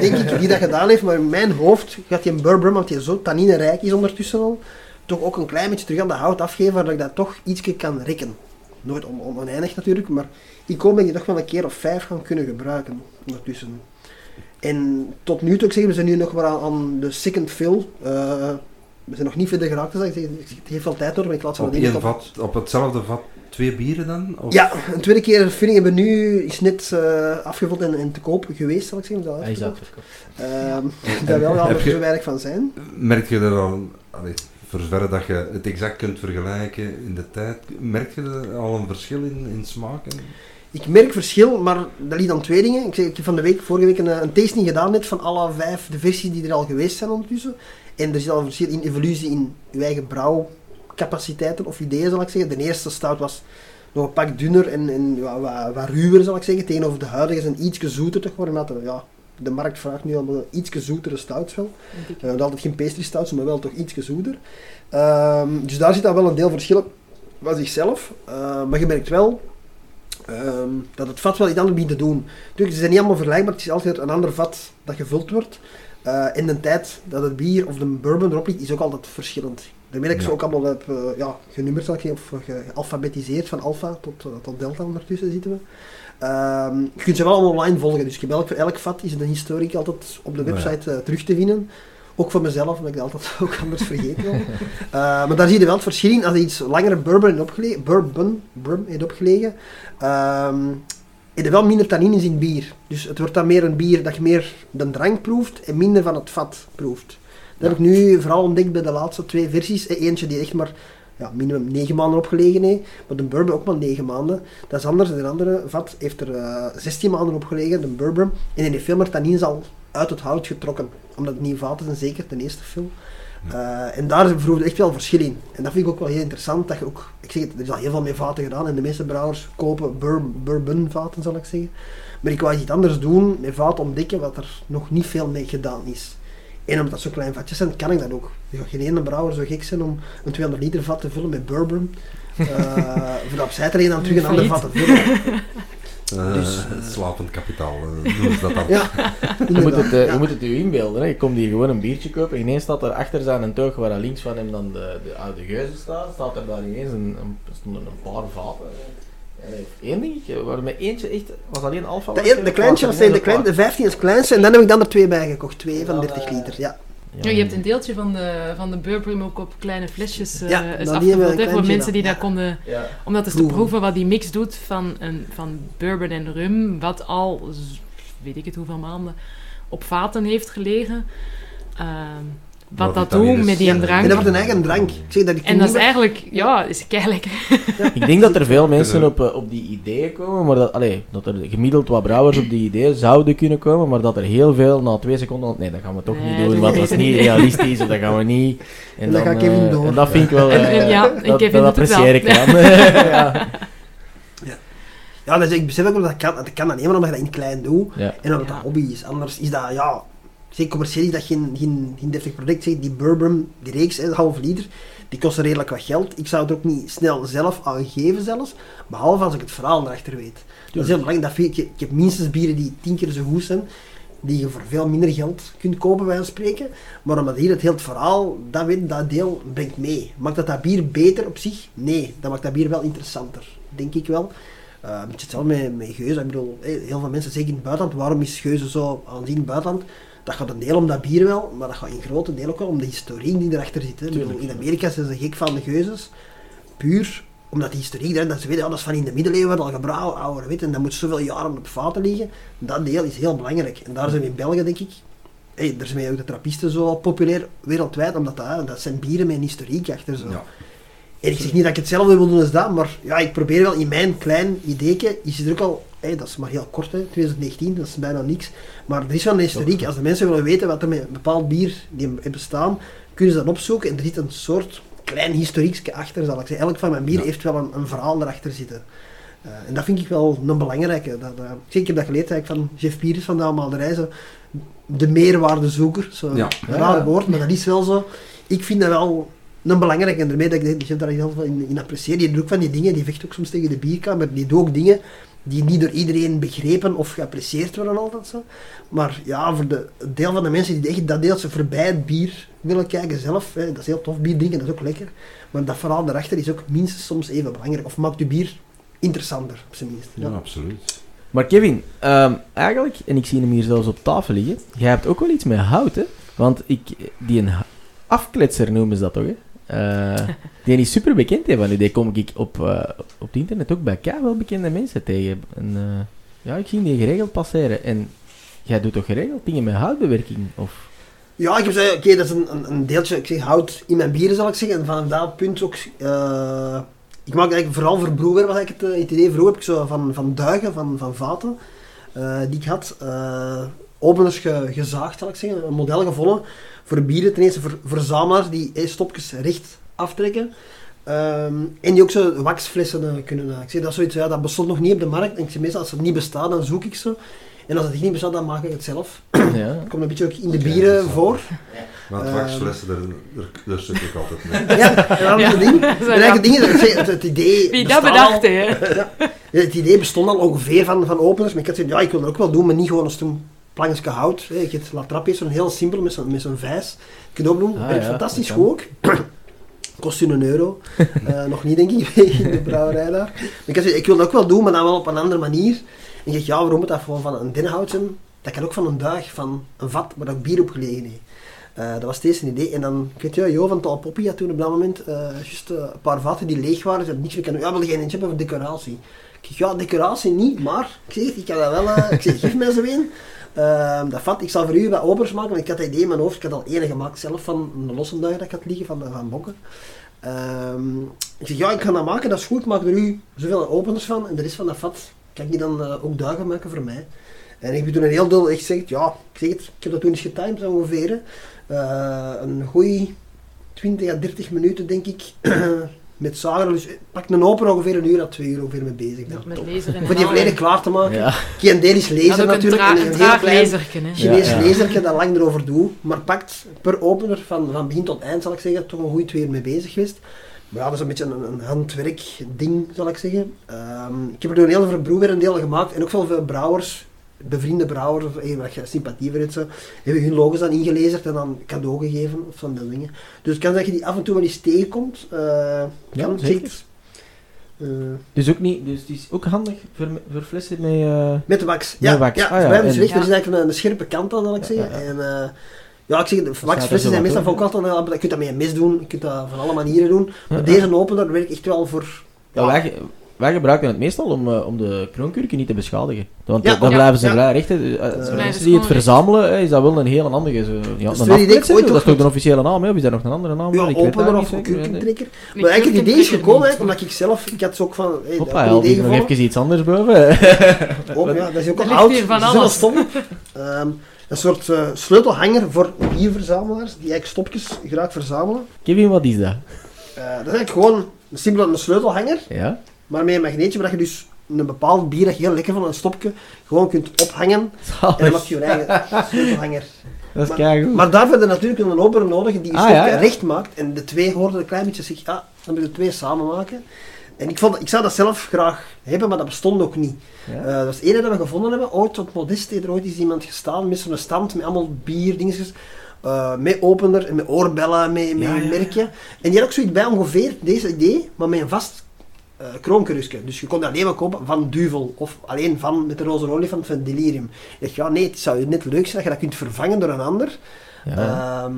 denk ik, die dat gedaan heeft, maar in mijn hoofd gaat die bourbon, want die zo tanninerijk is ondertussen al, toch ook een klein beetje terug aan de hout afgeven, waardoor ik dat toch ietsje kan rekken. Nooit on oneindig natuurlijk, maar ik hoop dat ik die toch wel een keer of vijf gaan kunnen gebruiken ondertussen. En tot nu toe, ik zeg, we zijn nu nog maar aan, aan de second fill. Eh, we zijn nog niet verder geraakt, dus ik zeg, het heeft wel tijd nodig, maar ik laat ze Op wel dingen één vat, op hetzelfde vat, twee bieren dan? Of? Ja, een tweede keer filling hebben we nu, is net eh, afgevuld en, en te koop geweest, zal ik zeggen. Dat Hij is. Ehm daar wel, je- zo weinig van zijn. Merk je er al, allee, voor zover dat je het exact kunt vergelijken in de tijd, merk je er al een verschil in, in smaken? Ik merk verschil, maar dat ligt aan twee dingen. Ik, zeg, ik heb van de week, vorige week een, eh, een tasting gedaan net van alle vijf de versies die er al geweest zijn ondertussen. En er zit al een verschil in evolutie in je eigen brouwcapaciteiten of ideeën zal ik zeggen. De eerste stout was nog een pak dunner en, en wat, wat ruwer zal ik zeggen. Tegenover de huidige is een ietsje zoeter toch worden. omdat er, Ja, de markt vraagt nu al ietsje zoetere stouts wel. We hebben altijd geen pastry stouts, maar wel toch ietsje zoeter. Ehm, dus daar zit dan wel een deel verschil van zichzelf. Ehm, maar je merkt wel ehm, dat het vat wel iets anders begint te doen. Natuurlijk, ze zijn niet allemaal vergelijkbaar. Het is altijd een ander vat dat gevuld wordt. Eh en de tijd dat het bier of de bourbon erop ligt, is ook altijd verschillend. Daarmee dat ik ze ook allemaal heb eh, ja, genummerd, of gealfabetiseerd van alpha tot, eh, tot delta ondertussen zitten we. Ehm, je kunt ze wel allemaal online volgen, dus elk, voor elk vat is de historiek altijd op de website eh, terug te vinden. Ook voor mezelf, omdat ik dat altijd ook anders vergeten wil. Eh, maar daar zie je wel het verschil in. Als je iets langere bourbon heeft opgelegen, bourbon, bourbon heeft opgelegen, ehm heb je wel minder tannines in bier. Dus het wordt dan meer een bier dat je meer de drank proeft en minder van het vat proeft. Dat heb ik nu vooral ontdekt bij de laatste twee versies. Eh, Eentje die echt maar ja, minimum 9 maanden opgelegen heeft, maar de bourbon ook maar 9 maanden. Dat is anders. De andere vat heeft er eh 16 maanden opgelegen, de bourbon. En in die veel meer tannines al uit het hout getrokken. Omdat het nieuw vaten zijn, zeker ten eerste film. Eh, en daar je echt wel verschil in. En dat vind ik ook wel heel interessant. Dat je ook, ik zeg het, er is al heel veel met vaten gedaan en de meeste brouwers kopen bur- bourbon vaten, zal ik zeggen. Maar ik wou iets anders doen, met vaten ontdekken wat er nog niet veel mee gedaan is. En omdat dat zo klein vatjes zijn, kan ik dat ook. Er gaat geen ene brouwer zo gek zijn om een 200 liter vat te vullen met bourbon. Eh voor dat opzij te leggen en dan terug een ander vat te vullen. Eh, Dus, het slapend kapitaal, eh, noemen ze dat dan. Ja, Je moet, het, eh, Ja. je moet het je inbeelden. Hè. Je komt hier gewoon een biertje kopen. En ineens staat er achter zijn een teug waar er links van hem dan de, de oude geuze staat. Staat er daar ineens een, een, stonden een paar vaten. Één dingetje, waar met eentje echt was alleen alfa. De, de kleintje was de, klein, de 15 is het kleinste en dan heb ik dan er twee bij gekocht. Twee van Dan, 30 eh, liter, ja. Ja, je hebt een deeltje van de, van de bourbon ook op kleine flesjes eh Ja, is hebben we afgevuld. Voor mensen die dan, ja. konden... Ja. Om dat eens te Proeven. wat die mix doet van, een, van bourbon en rum, wat al, weet ik het hoeveel maanden, op vaten heeft gelegen. Ehm, wat dat doet met die Ja, drank. En dat wordt een eigen drank. Ik zeg dat ik En dat is eigenlijk, ja, is lekker. Ik denk dat er veel mensen op, eh, op die ideeën komen, maar dat, allee, dat er gemiddeld wat brouwers op die ideeën zouden kunnen komen, maar dat er heel veel na twee seconden, nee, dat gaan we toch Nee, niet dat doen, want dat is niet realistisch, of dat gaan we niet. En dan gaat Kevin eh, door. En dat vind ik wel, En- eh, en ja, dat, dat apprecieer ik dan. ja. Ja, dus ik besef ook dat kan, dat kan alleen maar omdat je dat in het klein doet. Ja. En omdat het Ja. een hobby is. Anders is dat, ja... Zeg, commercieel is dat geen, geen, geen deftig product. Zeg, die bourbon, die reeks, hè, halve liter, die kost redelijk wat geld. Ik zou het ook niet snel zelf aangeven zelfs. Behalve als ik het verhaal erachter weet. Dat is heel belangrijk. Dat vind ik, ik heb minstens bieren die tien keer zo goed zijn. die je voor veel minder geld kunt kopen, bij van spreken. Maar omdat hier het hele verhaal, dat, weet, dat deel brengt mee. Maakt dat dat bier beter op zich? Nee, dat maakt dat bier wel interessanter, denk ik wel. Uh, een beetje hetzelfde met, met Geuze. Ik bedoel, eh, heel veel mensen zeggen in het buitenland, waarom is Geuze zo aanzien in het buitenland? Dat gaat een deel om dat bier wel, maar dat gaat in grote deel ook wel om de historie die erachter zit. Hè. Bedoel, in Amerika zijn ze gek van de Geuzes. Puur omdat die historie erin, dat ze weten, ja, dat is van in de middeleeuwen al gebrouwen, ouder wit, en dat moet zoveel jaren op vaten liggen. Dat deel is heel belangrijk. En daar zijn we in België, denk ik, hey, daar zijn ook de trappisten zo populair wereldwijd, omdat dat, dat zijn bieren met een historiek achter zo. Ja. En ik zeg niet dat ik hetzelfde wil doen als dat, maar ja, ik probeer wel in mijn klein ideetje, is er ook al, hey, dat is maar heel kort, hè, 2019, dat is bijna niks, maar er is wel een historiek. Als de mensen willen weten wat er met een bepaald bier die hebben staan, kunnen ze dat opzoeken en er zit een soort klein historiekje achter, zal ik zeggen. Elk van mijn bier heeft wel een, een verhaal erachter zitten. Uh, en dat vind ik wel een belangrijke. Dat, uh, ik heb dat geleerd eigenlijk van Jeff Piers van de Amaalderij, zo, de meerwaardezoeker. Zo, ja. Een raar woord, maar dat is wel zo. Ik vind dat wel een belangrijke. En daarmee dat ik, ik daar heel veel in, in apprecieer. Die doet ook van die dingen, die vecht ook soms tegen de bierkamer. Die doet ook dingen die niet door iedereen begrepen of geapprecieerd worden altijd zo. Maar ja, voor de deel van de mensen die echt dat deeltje voorbij het bier willen kijken zelf, hè, dat is heel tof, bier drinken, dat is ook lekker. Maar dat verhaal daarachter is ook minstens soms even belangrijk. Of maakt je bier interessanter, op zijn minst. Ja, absoluut. Maar Kevin, um, eigenlijk, en ik zie hem hier zelfs op tafel liggen, jij hebt ook wel iets met hout, hè? Want ik, die een afkletser noemen ze dat toch, hè? Uh, die is super bekend hè, van. Die kom ik op, uh, op het internet ook bij elkaar wel bekende mensen tegen. En, uh, ja, ik zie die geregeld passeren. En jij doet toch geregeld dingen met houtbewerking? Of? Ja, ik heb gezegd, oké, dat is een, een, deeltje, ik zeg hout in mijn bieren zal ik zeggen. En vanaf dat punt ook, ik maak eigenlijk vooral voor broer, wat ik het, het idee vroeger heb ik zo van, van duigen, van, van vaten, die ik had, openers ge, gezaagd zal ik zeggen, een model gevonden voor bieren, ten eerste voor verzamelaars die stopjes recht aftrekken. Um, en die ook zo waxflessen uh, kunnen. Uh, ik zeg dat zoiets, ja, dat bestond nog niet op de markt. En ik zeg meestal, als het niet bestaat, dan zoek ik ze. En als het niet bestaat, dan maak ik het zelf. Ja. Dat komt een beetje ook in de bieren voor. Maar het waxflessen, daar, daar, daar zit ik altijd mee. Ja, dat is ja. ding. De dingen, het, het idee Wie dat bedacht, hè? Ja, het idee bestond al ongeveer van, van openers. Maar ik had gezegd, ja, ik wil dat ook wel doen, maar niet gewoon een stom plankje hout. Hè. Je hebt La Trappe, zo'n heel simpel met zo'n met zo'n vijs. Je kunt opdoen, ah, werkt ja, fantastisch goed ook. Kost je een euro. uh, nog niet, denk ik, in de brouwerij daar. ik, ik wil dat ook wel doen, maar dan wel op een andere manier. En je zegt, ja, waarom moet dat gewoon van een denhout zijn? Dat kan ook van een duig, van een vat waar ook bier op gelegen heeft. Uh, dat was steeds een idee. En dan, ik weet je, Jo van Talpoppy had toen op dat moment uh, juist uh, een paar vaten die leeg waren. Ze hadden niks meer kunnen Ja, wil je een hebben voor decoratie? Ik zeg, ja, decoratie niet, maar ik zeg, ik kan dat wel. ik zeg, geef mij zo een. Uh, dat vat, ik zal voor u wat opers maken, ik had dat idee in mijn hoofd, ik had al ene gemaakt zelf van een losse dat ik had liggen van, van Bokken. Uh, ik zeg, ja, ik ga dat maken, dat is goed, maak er u zoveel openers van en de rest van dat vat kan je dan uh, ook duigen maken voor mij. En ik toen een heel deel echt gezegd, ja, ik zeg het, ik heb dat toen eens getimed ongeveer. Uh, een goede 20 à 30 minuten denk ik. met zagen. Dus pak een open ongeveer een uur à twee uur ongeveer mee bezig. Ja, met Om die volledig klaar te maken. Ja. Geen deel is laser natuurlijk. Een, een, heel klein Chinees ja, dat lang erover doe. Maar pakt per opener van, van begin tot eind zal ik zeggen, toch een goede twee uur mee bezig geweest. Maar ja, dat is een beetje een, een handwerk ding, zal ik zeggen. Um, ik heb er door heel veel broer een deel gemaakt. En ook veel, veel brouwers bevriende brouwers of een wat je sympathie voor hebt, zo, hebben hun logos dan ingelezerd en dan cadeau gegeven of van dat dingen. Dus het kan dat je die af en toe wel eens tegenkomt. Uh, ja, zeker. Uh, dus, ook niet, dus die is ook handig voor, voor flessen met... Uh, met de wax. Ja, wax. ja, ah, ja. Is er is eigenlijk een, een, scherpe kant aan, zal ik zeggen. En, uh, ja, ik zeg, waxflessen zijn meestal ook altijd... Je kunt dat met een mes doen, je kunt dat van alle manieren doen. Maar deze opener werkt echt wel voor... Ja, wij, wij gebruiken het meestal om, uh, om de kroonkurken niet te beschadigen. Want ja, dan blijven ze vrij recht. Uh, mensen die het verzamelen, is dat wel een hele handige. Zo, ja, een is dat is toch de officiële naam, of is daar nog een andere naam? Ja, ik opener of kurkentrekker. Maar eigenlijk het idee is gekomen, omdat ik zelf, ik had ook van... Hey, Hoppa, idee nog even iets anders boven. oh, ja, dat is ook al oud, stom. Um, een soort uh, sleutelhanger voor bierverzamelaars, die eigenlijk stopjes graag verzamelen. Kevin, wat is dat? Dat is eigenlijk gewoon een simpele een sleutelhanger. Ja maar met een magneetje waar je dus een bepaald bier dat je heel lekker van een stopje gewoon kunt ophangen. En dan maak je je eigen sleutelhanger. Dat is maar, maar daarvoor heb je natuurlijk een opener nodig die je ah, stopje recht maakt. En de twee hoorden een klein beetje zich, ja, dan moet je de twee samen maken. En ik, vond, ik zou dat zelf graag hebben, maar dat bestond ook niet. Ja. Eh, dat was het ene dat we gevonden hebben. Ooit op Modeste er ooit is iemand gestaan met zo'n stand met allemaal bier, dingetjes. eh, met opener en met oorbellen, met, een merkje. En die had ook zoiets bij ongeveer deze idee, maar met een vast eh kroonkerusje. Dus je kon dat alleen maar kopen van Duvel of alleen van met de roze olifant van Delirium. Ik dacht, ja nee, het zou net leuk zijn dat je dat kunt vervangen door een ander. Ja.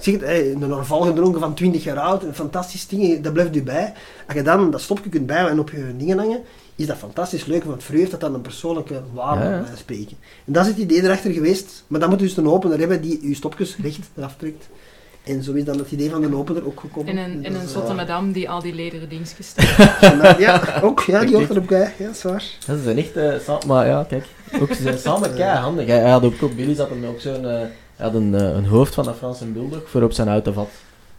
Zeg hey, een Orval gedronken van 20 jaar oud, een fantastisch ding, dat blijft u bij. Als je dan dat stopje kunt bij en op je dingen hangen, is dat fantastisch leuk, want voor u heeft dat dan een persoonlijke waarde Ja, ja. bij spreken. En dat is het idee erachter geweest, maar dan moet je dus een opener hebben die uw stopjes recht eraf trekt. En zo is dan het idee van de opener ook gekomen. En een, en Dus, een eh, zotte madame die al die lederen dingetjes steekt. Ja, ook, ja, die hoort erop bij, ja, dat is waar. Dat zijn echt, eh, maar ja, kijk, ook, ze zijn samen kei handig. Hij, had ook, ook Billy zat hem ook zo'n, eh, hij had een, eh, een hoofd van een Franse bulldog voor op zijn autovat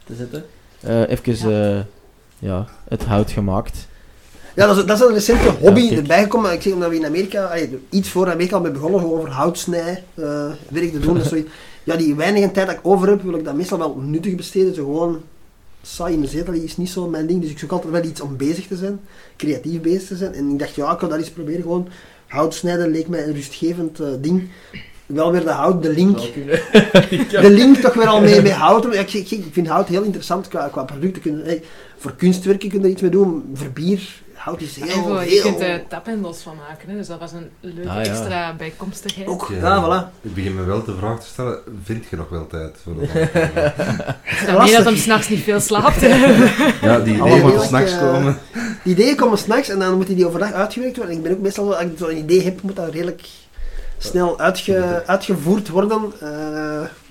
te zetten. Eh even, ja. ja, het hout gemaakt. Ja, dat is, dat is een recente hobby Ja, erbij gekomen. Ik zeg omdat we in Amerika, allee, iets voor Amerika al mee begonnen, gewoon over houtsnij eh, werk te doen. Dat is zoiets- ja, die weinige tijd dat ik over heb, wil ik dat meestal wel nuttig besteden. Zo gewoon saai in de zetel is niet zo mijn ding. Dus ik zoek altijd wel iets om bezig te zijn, creatief bezig te zijn. En ik dacht, ja, ik kan dat eens proberen. Gewoon hout snijden leek mij een rustgevend eh, ding. Wel weer de hout, de link. De link toch weer al mee met hout. Ik, ik, ik vind hout heel interessant qua, qua producten. Hey, voor kunstwerken kun je er iets mee doen. Voor bier, hout is En heel, voor, je heel... kunt er taphendels van maken, hè, dus dat was een leuke Ah, ja. extra bijkomstigheid. Ook, ja, Ja. voilà. Ik begin me wel de vraag te stellen, vind je nog wel tijd voor dat? Ik snap niet Lastig. dat hem s'nachts niet veel slaapt. ja, die ideeën Allemaal moeten s'nachts eh, komen. Die ideeën komen s'nachts en dan moeten die overdag uitgewerkt worden. Ik ben ook meestal, als ik zo'n idee heb, moet dat redelijk snel uitge, uitgevoerd worden. Eh,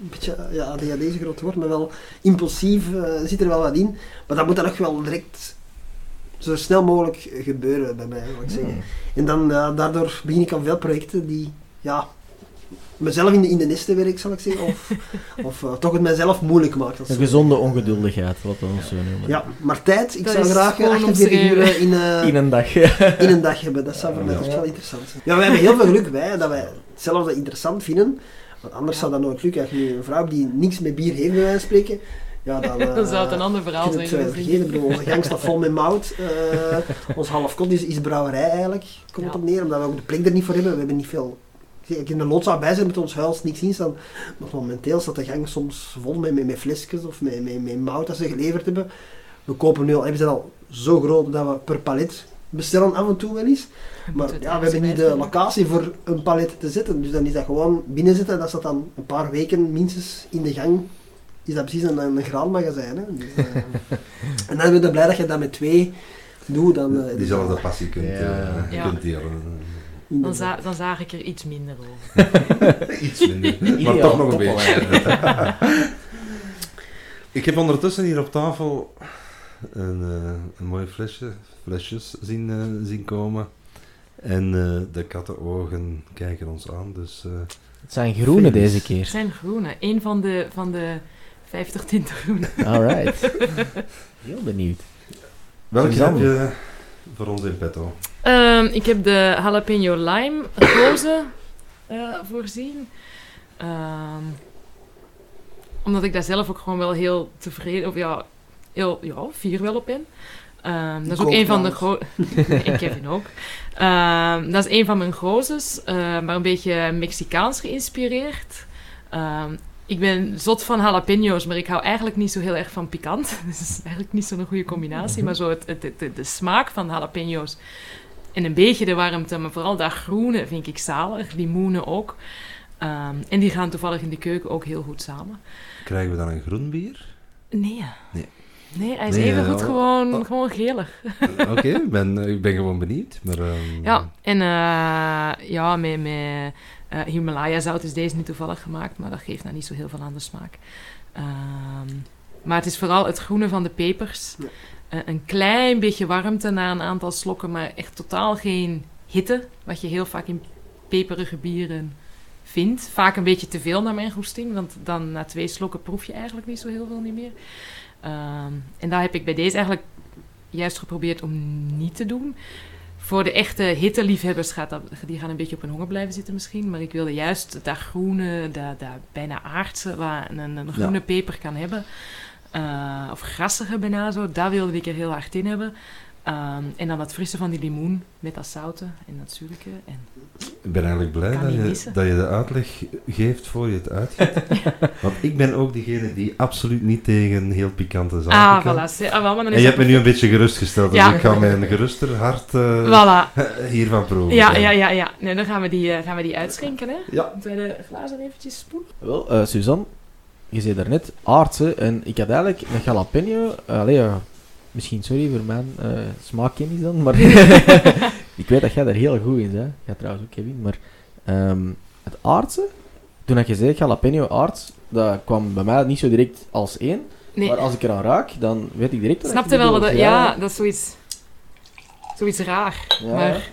een beetje, ja, ADHD is een groot woord, maar wel impulsief eh, zit er wel wat in. Maar dat moet dan ook wel direct zo snel mogelijk gebeuren bij mij, wil ik zeggen. Hmm. En dan, eh, daardoor begin ik aan veel projecten die, ja, mezelf in de, in de nesten werk, zal ik zeggen. Of, of eh, toch het mijzelf moeilijk maakt. dat Een zo. gezonde ongeduldigheid, wat we ons zo noemen. Ja, maar tijd, ik Dat zou graag eh, gewoon 48 uur in, eh, In een dag. in een dag hebben. Dat zou voor mij Ja. echt wel interessant zijn. Ja, wij hebben heel veel geluk wij, dat wij hetzelfde interessant vinden. Want anders zou dat nooit lukken. Als je nu een vrouw die niks met bier heeft, bij wijze van spreken, ja, dan... eh, Dan zou het een ander verhaal zijn. het, eh, vergeten. Onze gang staat vol met mout. Eh, ons halfkot is, is brouwerij eigenlijk, komt Ja. op neer. Omdat we ook de plek er niet voor hebben. We hebben niet veel... Ik in de loodzaal bij zijn met ons huis niks in staan. Maar momenteel staat de gang soms vol met, met, met flesjes of met, met, met mout dat ze geleverd hebben. We kopen nu al, we zijn al zo groot dat we per palet bestellen af en toe wel eens. Maar ja, we hebben niet de locatie voor een palet te zetten. Dus dan is dat gewoon binnenzetten. Dat staat dan een paar weken minstens in de gang. Is dat precies een, een graanmagazijn. Hè? Dus, eh, en dan ben je blij dat je dat met twee doet. Dan, eh, Diezelfde passie kunt, Ja. eh, Ja. kunt delen. Dan, za dan zaag ik er iets minder over. Iets minder, maar toch nog een beetje. Ik heb ondertussen hier op tafel een, eh, een mooie flesje, flesjes zien, zien komen. En eh, de kattenogen kijken ons aan, dus... eh, Het zijn groene Feest. deze Het keer. zijn groene. Eén van de, van de 50 tinten groen. Alright. Heel benieuwd. welke heb je voor ons in petto? Ehm, ik heb de jalapeno lime roze eh, voorzien. Ehm, omdat ik daar zelf ook gewoon wel heel tevreden, of ja, heel ja, fier wel op ben. Ehm, dat is Ik ook een van de grote... ik Kevin ook. Ehm, dat is een van mijn grozes, eh, maar een beetje Mexicaans geïnspireerd. Ehm, ik ben zot van jalapeno's, maar ik hou eigenlijk niet zo heel erg van pikant. Dus is eigenlijk niet zo'n goede combinatie. Maar zo het, het, het- de, smaak van jalapeno's en een beetje de warmte, maar vooral dat groene vind ik zalig. Limoenen ook. Ehm, en die gaan toevallig in de keuken ook heel goed samen. Krijgen we dan een groen bier? Nee. Nee. Nee, hij is Nee, even goed oh, gewoon, oh. gewoon gelig. Oké, ik ben, ik ben gewoon benieuwd. Maar, ehm, Ja, en eh, ja, met, met eh, Himalaya zout is deze niet toevallig gemaakt, maar dat geeft nou niet zo heel veel aan de smaak. Ehm, maar het is vooral het groene van de pepers. Ja. Eh, een klein beetje warmte na een aantal slokken, maar echt totaal geen hitte, wat je heel vaak in peperige bieren vindt. Vaak een beetje te veel naar mijn goesting, want dan na twee slokken proef je eigenlijk niet zo heel veel niet meer. Ehm, en daar heb ik bij deze eigenlijk juist geprobeerd om niet te doen. Voor de echte hitteliefhebbers gaat dat, die gaan een beetje op hun honger blijven zitten misschien. Maar ik wilde juist dat groene, dat, dat bijna aardse, waar een, een groene peper kan hebben. eh, of grassige bijna zo, dat wilde ik er heel hard in hebben. Ehm, en dan het frisse van die limoen met dat zouten en dat zuurke. En Ik ben eigenlijk blij dat je, dat je de uitleg geeft voor je het uitgeeft. Want ik ben ook diegene die absoluut niet tegen heel pikante zaken ah, kan. voilà. Ah, wel, maar dan En is je hebt me nu een beetje gerustgesteld, dus Ja. ik ga mijn geruster hart eh, Voilà. hiervan proeven. Ja, ja, ja, ja. Nee, dan gaan we die, eh, gaan we die uitschenken, hè. Ja. Moeten wij de glazen eventjes spoelen? Wel, eh, Suzanne, je zei daarnet aardse en ik had eigenlijk een jalapeno. Allee, misschien sorry voor mijn eh smaakkennis dan, maar ik weet dat jij daar heel goed in bent. Jij trouwens ook, Kevin. Maar ehm, het aardse, toen dat je zei jalapeno aards, dat kwam bij mij niet zo direct als één. Nee, Maar als ik eraan raak, dan weet ik direct wat snapte je wel dat... Ja, dat is zoiets... Zoiets raar. Ja. Maar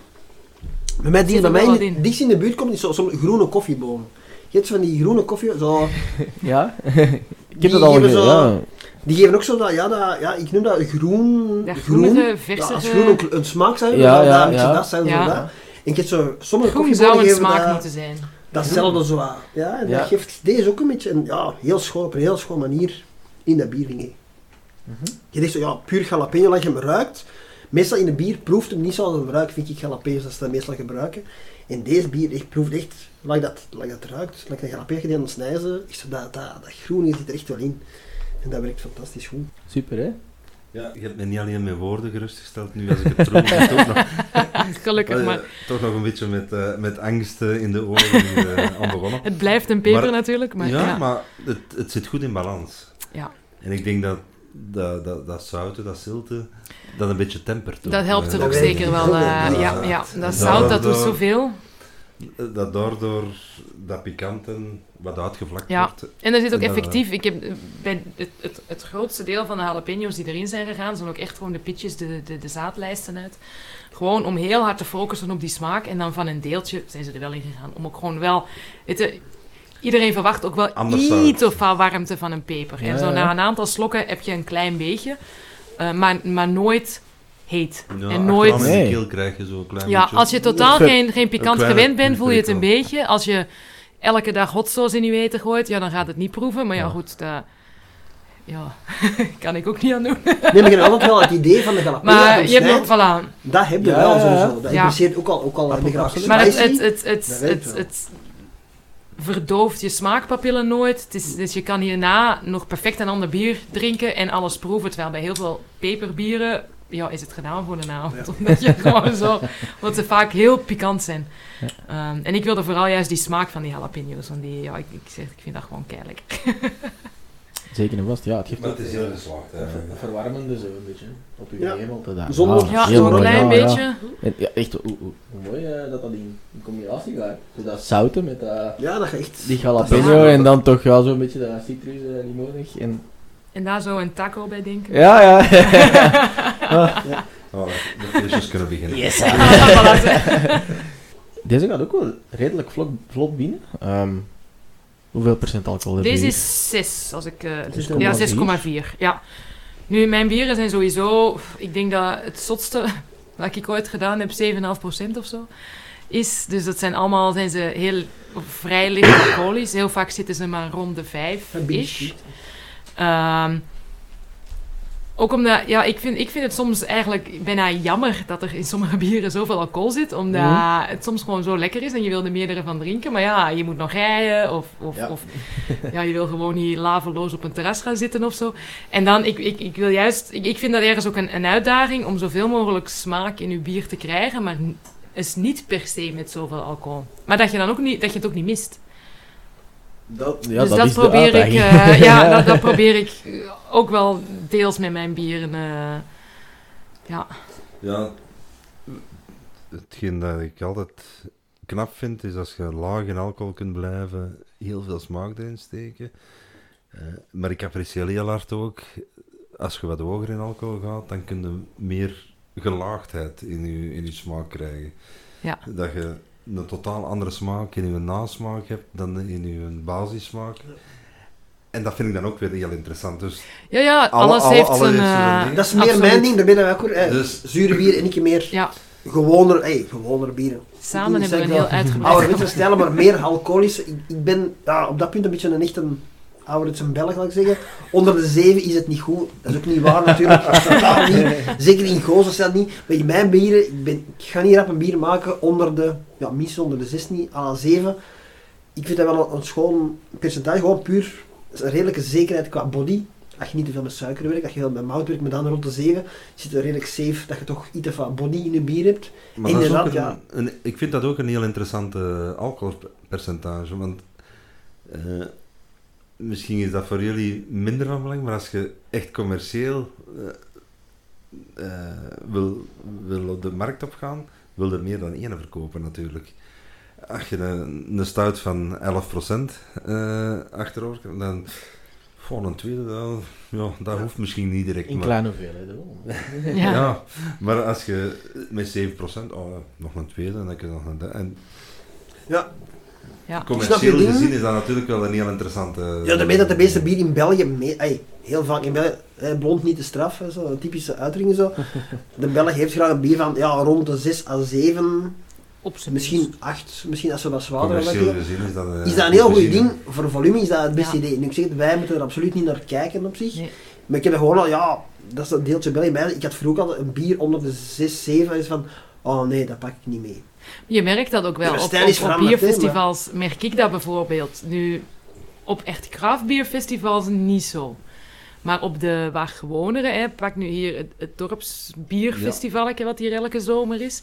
Bij mij, die bij mij dichtst in de buurt komt, is zo- zo'n groene koffieboom. Je hebt van die groene koffie, zo, Ja, ik heb Die dat al geven ge- zo- ja. Die geven ook zo dat, ja, dat, ja, ik noem dat groen, dat groen, ja, als groen ook een smaak zijn, Ja, ja, ja, ja, een beetje ja. dat zijn, zo Ja. dat. En ik heb zo, sommige Groen zou een geven smaak dat, moeten zijn. datzelfde zo, aan. ja, en Ja. dat geeft deze ook een beetje, een, ja, heel schoon, op een heel schoon manier in dat bier. Mhm. Je denkt zo, ja, puur jalapeno, als je hem ruikt, meestal in de bier proeft hem niet zoals hem ruikt, vind ik jalapenos, dat ze dat meestal gebruiken. En deze bier, ik proef echt, like dat, like dat ruikt, like een jalapeno die aan het snijden, echt zo, dat, dat, dat groene zit er echt wel in. En dat werkt fantastisch goed. Super, hè? Ja, je hebt me niet alleen met woorden gerustgesteld, nu als ik het proef, ben toch nog, Gelukkig, eh, maar toch nog een beetje met, eh, met angst eh, in de oren eh, aan begonnen. het blijft een peper Maar- natuurlijk. Maar, ja, ja, maar het, het zit goed in balans. Ja. En ik denk dat dat, dat, dat zouten, dat zilte, dat een beetje tempert. ook. Dat helpt er Eh, ook Dat zeker wel. eh, Ja, ja, ja, dat dat- zout, dat doet dat- zoveel. Dat daardoor dat pikanten wat uitgevlakt Ja. wordt. En dat zit ook Ja. effectief. Ik heb eh, bij het, het, het grootste deel van de jalapeno's die erin zijn gegaan, zijn ook echt gewoon de pitjes, de, de, de zaadlijsten uit. Gewoon om heel hard te focussen op die smaak. En dan van een deeltje zijn ze er wel in gegaan. Om ook gewoon wel. je, iedereen verwacht ook wel Anders iets of wat warmte van een peper. Ja, en zo ja. na een aantal slokken heb je een klein beetje. eh, maar, maar nooit heet. Ja, en nooit. Nee. keel krijg je zo een klein Ja, beetje... als je totaal geen, geen pikant kleine gewend bent, voel je het een beetje. Als je elke dag hot sauce in je eten gooit, ja, dan gaat het niet proeven. Maar ja, Ja. goed, dat... Ja, kan ik ook niet aan doen. Nee, maar je hebt altijd wel het idee van de jalapeno Maar dat je hebt nog... Voilà. dat heb je Ja, wel sowieso. Dat Ja. interesseert ook al, ook al heb je. Maar het, spicy. het, het, het, het, verdooft je smaakpapillen nooit. Het is, dus je kan hierna nog perfect een ander bier drinken en alles proeven. Terwijl bij heel veel peperbieren ja, is het gedaan voor de avond. Omdat je gewoon zo... Omdat ze vaak heel pikant zijn. Ja. Ehm, en ik wilde vooral juist die smaak van die jalapeno's. Want die, ja, ik, ik, zeg, ik vind dat gewoon keihard. Zeker en vast. Ja, het geeft Maar het is heel geslaagd. hè. eh, ver- verwarmende zo een beetje. Op je Ja. hemelte daar. Zonder- Ja, zo'n mooi, klein beetje. Ja, echt, mooi eh, dat dat in, in combinatie gaat. Dat zouten met dat, Ja, dat echt... die jalapeno Ja. en dan toch ja, zo'n beetje dat citrus uh, limonig. En... En daar zo een taco bij denken. Ja, ja. Oh, de feestjes kunnen beginnen. yes. Zeg. Deze gaat ook wel redelijk vlot, vlot binnen. Ehm, hoeveel procent alcohol heb je Deze is 6, als ik... eh, 6,4. ja, 6,4. Ja. Nu, mijn bieren zijn sowieso... Ik denk dat het zotste wat ik ooit gedaan heb, 7,5% of zo, is. Dus dat zijn allemaal... Zijn ze heel vrij licht alcoholisch. Heel vaak zitten ze maar rond de 5-ish. Ehm, ook omdat, ja, ik vind, ik vind het soms eigenlijk bijna jammer dat er in sommige bieren zoveel alcohol zit. Omdat Mhm. het soms gewoon zo lekker is en je wil er meerdere van drinken. Maar ja, je moet nog rijden of, of, Ja. of ja, je wil gewoon niet laveloos op een terras gaan zitten of zo. En dan, ik, ik, ik wil juist, ik, ik vind dat ergens ook een, een uitdaging om zoveel mogelijk smaak in je bier te krijgen. Maar is niet per se met zoveel alcohol. Maar dat je, dan ook niet, dat je het ook niet mist. Dat, ja, dus dat, is de probeer ik, eh, ja, dat, dat probeer ik ook wel deels met mijn bieren. eh, ja. Ja, hetgeen dat ik altijd knap vind, is als je laag in alcohol kunt blijven, heel veel smaak erin steken. Eh, maar ik apprecieer heel hard ook, als je wat hoger in alcohol gaat, dan kun je meer gelaagdheid in je, in je smaak krijgen. Ja. Dat je een totaal andere smaak in je nasmaak hebt dan in je basissmaak. En dat vind ik dan ook weer heel interessant. Dus Ja, ja, Alle- alles alle- heeft alles zijn... heeft zijn eh. Dat is meer absoluut. mijn ding, daar ben ik ook. Eh, Dus- Zure bier en ik meer Ja, gewone, hey, gewone bieren. samen Ik hebben we een heel wel, uitgebreid... Ouderwetse stijlen, maar meer alcoholische. Ik, ik ben ja, op dat punt een beetje een echt een ouderwetse Belg, laat ik zeggen. Onder de 7 is het niet goed. Dat is ook niet waar natuurlijk. Totaal niet. Zeker in Goos is dat niet. In mijn bieren, ik, ben, ik ga niet rap een bier maken onder de, ja, minstens onder de 6 niet, à 7. Ik vind dat wel een, een schoon percentage, gewoon puur een redelijke zekerheid qua body. Als je niet te veel met suiker werkt, als je veel met mout werkt, maar dan rond de 7, zit het redelijk safe dat je toch iets van body in je bier hebt. Maar dat is ook Inderdaad, een, een- ik vind dat ook een heel interessant eh, alcoholpercentage. Want eh, misschien is dat voor jullie minder van belang, maar als je echt commercieel eh, eh, wil, wil op de markt opgaan, wil er meer dan één verkopen natuurlijk. Als je een, een stout van 11% eh achterover krijgt, dan voor een tweede, dan, ja, dat hoeft misschien niet direct. In maar- kleine hoeveelheden wel. Ja. ja. maar als je met 7%, oh, nog een tweede, en dan kun je nog een derde. En Ja, Ja. Commercieel gezien is dat natuurlijk wel een heel interessante... ja daarmee dat de meeste bier in België, mee, ey, heel vaak in België, eh, blond niet te straf, zo, een typische uitdrukking zo. De Belg heeft graag een bier van ja, rond de 6 à 7, Op zijn misschien 8, misschien als ze wat zwaarder Commercieel hebben. is dat... eh, Is dat een heel goed ding? Voor volume is dat het beste Ja. idee. Nu ik zeg het, wij moeten er absoluut niet naar kijken op zich. Nee. Maar ik heb er gewoon al, ja, dat is dat deeltje België bij. Ik had vroeger al een bier onder de 6, 7 is van, oh nee, dat pak ik niet mee. Je merkt dat ook wel. Op, op, bierfestivals merk ik dat bijvoorbeeld. Nu, op echt craftbierfestivals niet zo. Maar op de waar gewonere, hè, pak nu hier het, het dorpsbierfestival, wat hier elke zomer is.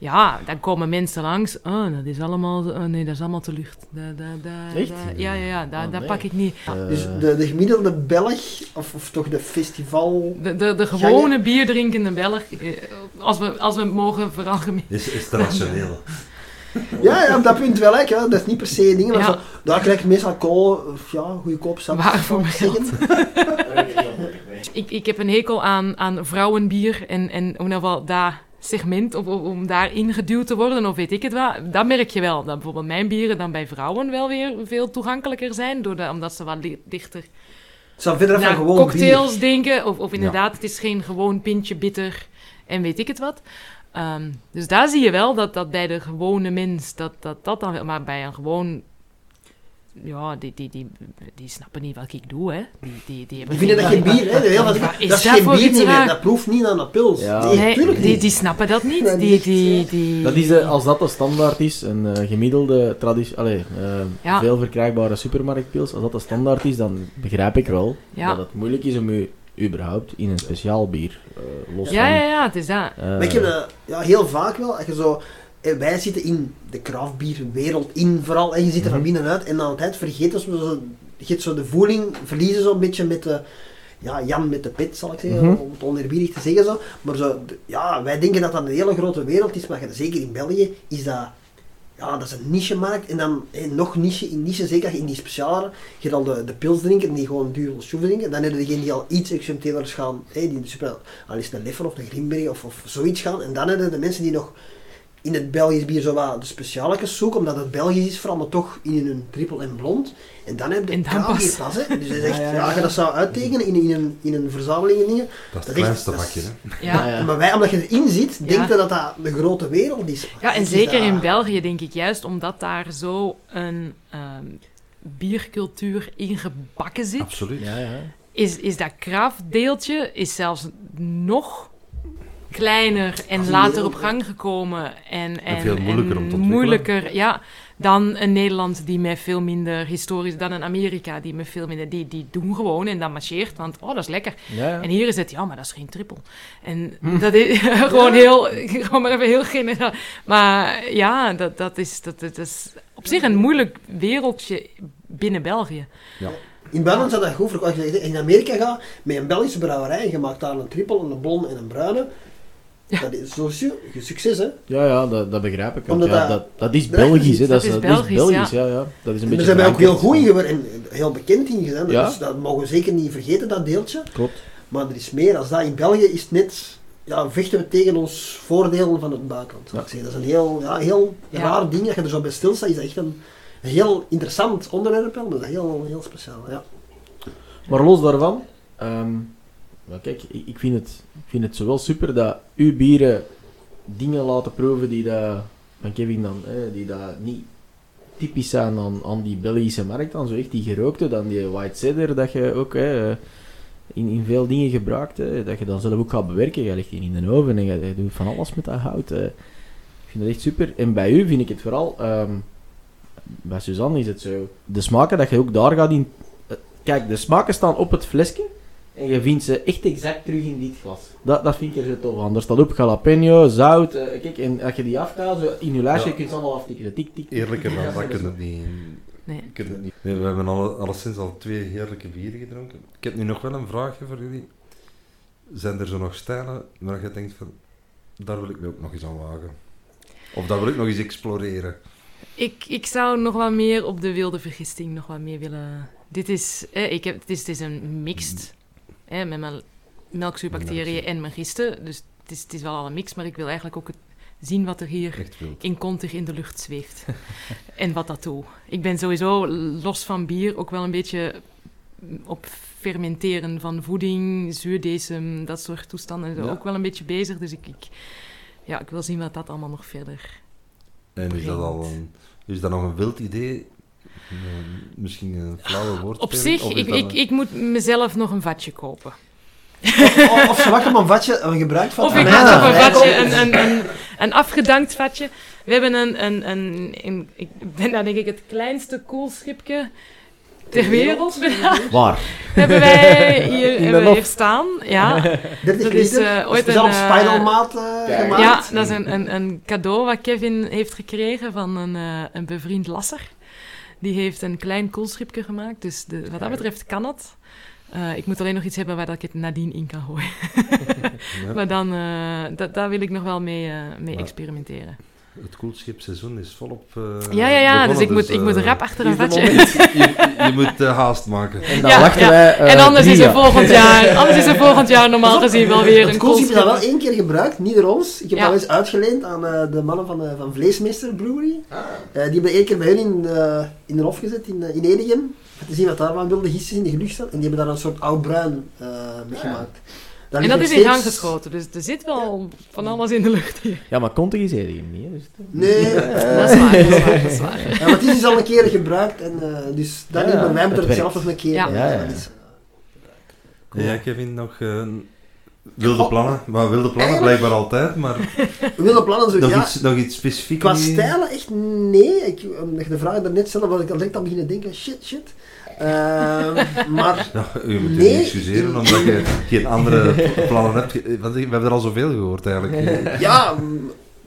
Ja, dan komen mensen langs. Oh, dat is allemaal, oh, nee, dat is allemaal te lucht. Dat, Echt? dat- ja, ja, ja, dat, Oh, dat nee. pak ik niet. Eh, Dus de, de gemiddelde Belg, of, of toch de festival... De, de, de gewone bierdrinkende Belg, eh, als we, als we het mogen veralgemenen. Is, is rationeel. Ja, ja, op dat punt wel, hè. dat is niet per se dingen. Maar Ja. zo, daar krijg je meestal kool, of ja, goedkoop sap. Waar voor ik zeggen. Ik, ik heb een hekel aan, aan vrouwenbier en, en om nou wel dat segment, of, of om daarin geduwd te worden, of weet ik het wat. Dat merk je wel. Dat bijvoorbeeld mijn bieren dan bij vrouwen wel weer veel toegankelijker zijn, doordat, omdat ze wat dichter zou verder naar gewoon cocktails bier. denken. Of, of inderdaad, het is geen gewoon pintje bitter en weet ik het wat. Ehm, dus daar zie je wel dat, dat bij de gewone mens, dat dat, dat dan wel... Maar bij een gewoon... Ja, die, die, die, die snappen niet wat ik doe, hè. Die, die, die hebben Die vinden dat geen bier, hè. Heel wat, dat is dat geen bier niet meer, dat proeft niet aan de pils. Ja. Nee, Nee, tuurlijk die, niet. die snappen dat niet. Die, die, eh, die, Dat is de, als dat de standaard is, een eh, gemiddelde traditie, allee, eh, Ja. veel verkrijgbare supermarktpils, als dat de standaard is, dan begrijp ik wel Ja. dat het moeilijk is om u überhaupt in een speciaal bier eh, los Ja, van... ja, ja, het is dat. eh, Maar ik heb dat ja, heel vaak wel, als je zo... eh, Wij zitten in de craftbierwereld in vooral, en je zit er van Mhm. binnenuit, en aan het tijd vergeet als we zo, je zo de voeling, verliezen zo'n beetje met de... Ja, Jan met de pit, zal ik zeggen, Mhm. om het oneerbiedig te zeggen zo. Maar zo, de- ja, wij denken dat dat een hele grote wereld is, maar zeker in België is dat... Ja, dat is een niche-markt. En dan eh, nog niche in niche, zeker in die speciale... Je hebt al de, de pils drinken, die gewoon duur schroef drinken. Dan heb je degene die al iets experimentelers gaan. eh, die in de super, al is een Leffen of een Grimberg of, of zoiets gaan. En dan heb je de mensen die nog in het Belgisch bier zo wat de specialetjes zoeken, omdat het Belgisch is, vooral maar toch in een triple en blond. En dan heb je En de pas. Hè. Dus dat is echt, Ja, ja, ja, ja. als je dat zou uittekenen in, in, een, in een verzameling en dingen. Dat is het kleinste vakje, hè. Ja. Ja, ja. Maar wij, omdat je erin zit, je dat dat de grote wereld is. Ja, en is zeker dat- in België denk ik juist omdat daar zo een ehm, biercultuur in gebakken zit, Absoluut. Ja, ja. is, is dat kraafdeeltje is zelfs nog kleiner en later op gang gekomen. En, en, veel moeilijker om te ontwikkelen. moeilijker, ja, dan een Nederland die met veel minder historisch, dan een Amerika die met veel minder, die, die doen gewoon en dat marcheert, want oh, dat is lekker. ja, ja. En hier is het, ja, maar dat is geen trippel. En dat is gewoon heel, gewoon maar even heel generaal. Maar ja, dat, dat, is, dat, dat is op zich een moeilijk wereldje binnen België. In België zou dat goed voor als je in Amerika gaat met een Belgische brouwerij en je maakt daar een triple, een blond en een bruine. Ja. Dat is zo su- succes, hè. Ja, ja, dat, dat begrijp ik. ook. Ja, dat- dat, dat is dat- Belgisch, hè. dat Dat, is, is dat is Belgisch, ja. ja. ja. Dat is een En beetje daar zijn wij ook heel goed in geworden en heel bekend in gedaan. Ja. Dus dat mogen we zeker niet vergeten, dat deeltje. Klopt. Maar er is meer als dat. In België is het net, ja, vechten we tegen ons voordelen van het buitenland. Ja. ik. Dat is een heel, ja, heel Ja. raar ding. Als je er zo bij stilstaat, is dat echt een, een heel interessant onderwerp. wel, Maar dat is heel, heel speciaal, ja. Maar los daarvan, ehm, kijk, ik, vind het, ik vind het zowel super dat uw bieren dingen laten proeven die dat, van Kevin dan, hè, die dat niet typisch zijn aan, aan die Belgische markt, dan zo echt die gerookte, dan die white cider, dat je ook hè, in, in veel dingen gebruikt, hè, dat je dan zelf ook gaat bewerken. Je legt die in de oven en je, doet van alles met dat hout. Ik vind dat echt super. En bij u vind ik het vooral, ehm, bij Suzanne is het zo, de smaken dat je ook daar gaat in... eh, Kijk, de smaken staan op het flesje en je vindt ze echt exact terug in dit glas. Dat, dat vind ik er zo tof aan. Er staat op jalapeno, zout, eh, kijk, en als je die afgaat, zo in je lijstje Ja. kun je ze allemaal aftikken. Tik, tik. Eerlijker dan dat kunnen het niet. Nee. Het niet. Nee, we hebben alle, alleszins al twee heerlijke bieren gedronken. Ik heb nu nog wel een vraagje voor jullie. Zijn er zo nog stijlen waar je denkt van, daar wil ik me ook nog eens aan wagen? Of daar wil ik nog eens exploreren? Ik, ik zou nog wat meer op de wilde vergisting nog wat meer willen... Dit is, eh, ik heb, het, is het is een mixed, met mijn melkzuurbacteriën en mijn gisten. Dus het is, het is wel al een mix, maar ik wil eigenlijk ook het, zien wat er hier in Contig in de lucht zweeft. en wat dat doet. Ik ben sowieso, los van bier, ook wel een beetje op fermenteren van voeding, zuurdesem, dat soort toestanden. Ja. Ook wel een beetje bezig, dus ik, ik, ja, ik wil zien wat dat allemaal nog verder... En is dat al een, is dat nog een wild idee? Eh, misschien een flauwe woord. Op zich, ik, ik, ik moet mezelf nog een vatje kopen. Of, of ze wachten maar een vatje een gebruikt Of ik Ah, ja, nog een vatje, een, een, een, een afgedankt vatje. We hebben een, een, een, een- ik ben daar denk ik het kleinste koelschipje ter wereld. Waar? hebben wij hier, hebben we hier staan. Ja, 30 Dat is, eh, Dat ooit is een, eh, gemaakt. ja dat is een, een, een cadeau wat Kevin heeft gekregen van een, eh, een bevriend lasser. Die heeft een klein koelschipje gemaakt, dus de, wat dat betreft kan het. Eh, ik moet alleen nog iets hebben waar dat ik het nadien in kan gooien. Maar dan, eh, da- daar wil ik nog wel mee, eh, mee experimenteren. Het koelschipseizoen is volop eh, Ja, ja, ja, dus ik moet, ik moet eh, rap achter een vatje. moment. je, je moet eh, haast maken. En dan Ja, wachten ja. wij en anders is, er jaar. volgend jaar, anders is er volgend jaar normaal gezien wel weer Het een koelschip is al wel één keer gebruikt, niet door ons. Ik heb Ja. dat eens uitgeleend aan eh, de mannen van, van Vleesmeester Brewery. Ah. Eh, die hebben één keer bij hun in, de in de hof gezet in, in Edegem. Om te zien wat daar van wilde gistjes in de gelucht staan. En die hebben daar een soort oud bruin eh mee gemaakt. En dat is in gang steeds- geschoten, dus er zit wel van alles in de lucht hier. Ja, maar Conte is er niet. hè, Dus Nee, Dat is waar, dat is waar, dat is waar. ja, maar het is dus al een keer gebruikt. En, eh, dus dat Ja, niet, ja, wij moeten het zelf nog een keer. Ja. Ja, ja. is- En jij, Kevin, nog eh, wilde plannen? Maar wilde plannen blijkbaar altijd, maar We willen plannen zo, nog, ja, iets, nog iets specifieks? Qua stijlen echt nee. Ik, de vraag daarnet stelde, was ik al direct aan beginnen denken, shit, shit. Ehm, maar Ja, je moet Nee, excuseren omdat je geen andere plannen hebt. Want we hebben er al zoveel gehoord eigenlijk. ja,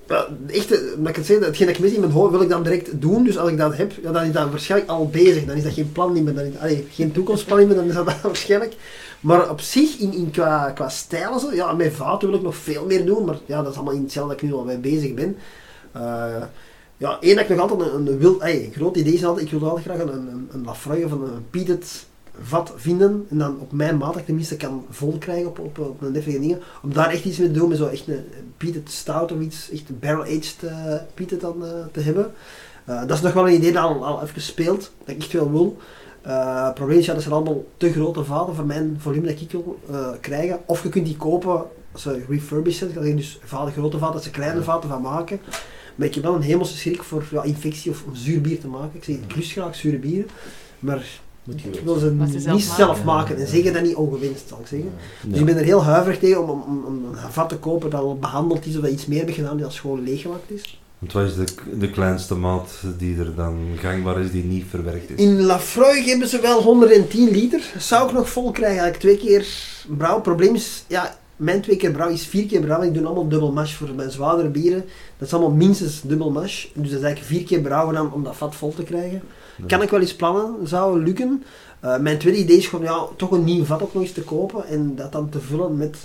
ja, echt, eh, omdat ik het zeg, hetgeen dat ik mis in mijn hoofd wil ik dan direct doen. Dus als ik dat heb, ja, dan is dat waarschijnlijk al bezig. Dan is dat geen plan niet meer. Dan is, allee, geen toekomstplan niet meer, dan is dat waarschijnlijk. Maar op zich, in, in qua, qua stijl en zo, ja, met vaten wil ik nog veel meer doen. Maar ja, dat is allemaal in hetzelfde dat ik nu al mee bezig ben. Eh, ja, één dat ik nog altijd een, een, wil, ey, een groot idee is altijd, ik wil altijd graag een, een, een Lafroy of een, een vat vinden. En dan op mijn maat dat ik tenminste kan vol krijgen op, op, op een deftige dingen. Om daar echt iets mee te doen, met zo echt een, peated stout of iets, echt een barrel-aged peated dan eh, te hebben. Eh, dat is nog wel een idee dat al, al even speelt, dat ik echt wel wil. Eh, het probleem is, ja, dat zijn allemaal te grote vaten voor mijn volume dat ik wil krijgen. Of je kunt die kopen als ze refurbished zijn, dat je dus vaten, grote vaten, dat ze kleine vaten van maken. Maar ik heb wel een hemelse schrik voor ja, infectie of om zuur bier te maken. Ik zeg, ik lust graag zure bieren, maar Moet je ik wil ze zelf niet maken. zelf maken. En zeker dat niet ongewenst, zal ik zeggen. Dus Ja. ik ben er heel huiverig tegen om, om, om een vat te kopen dat al behandeld is of dat iets meer heb gedaan, die als gewoon leeggemaakt is. Want wat is de, de kleinste maat die er dan gangbaar is, die niet verwerkt is? In Lafroy hebben ze wel 110 liter. Zou ik nog vol krijgen, eigenlijk twee keer brouw. Probleem is, ja, mijn twee keer brouw is vier keer brouw. Ik doe allemaal dubbel mash voor mijn zwaardere bieren. Dat is allemaal minstens dubbel mash. Dus dat is eigenlijk vier keer brouwen dan om dat vat vol te krijgen. Ja. Kan ik wel eens plannen, zou lukken. Eh, mijn tweede idee is gewoon ja, toch een nieuw vat ook nog eens te kopen en dat dan te vullen met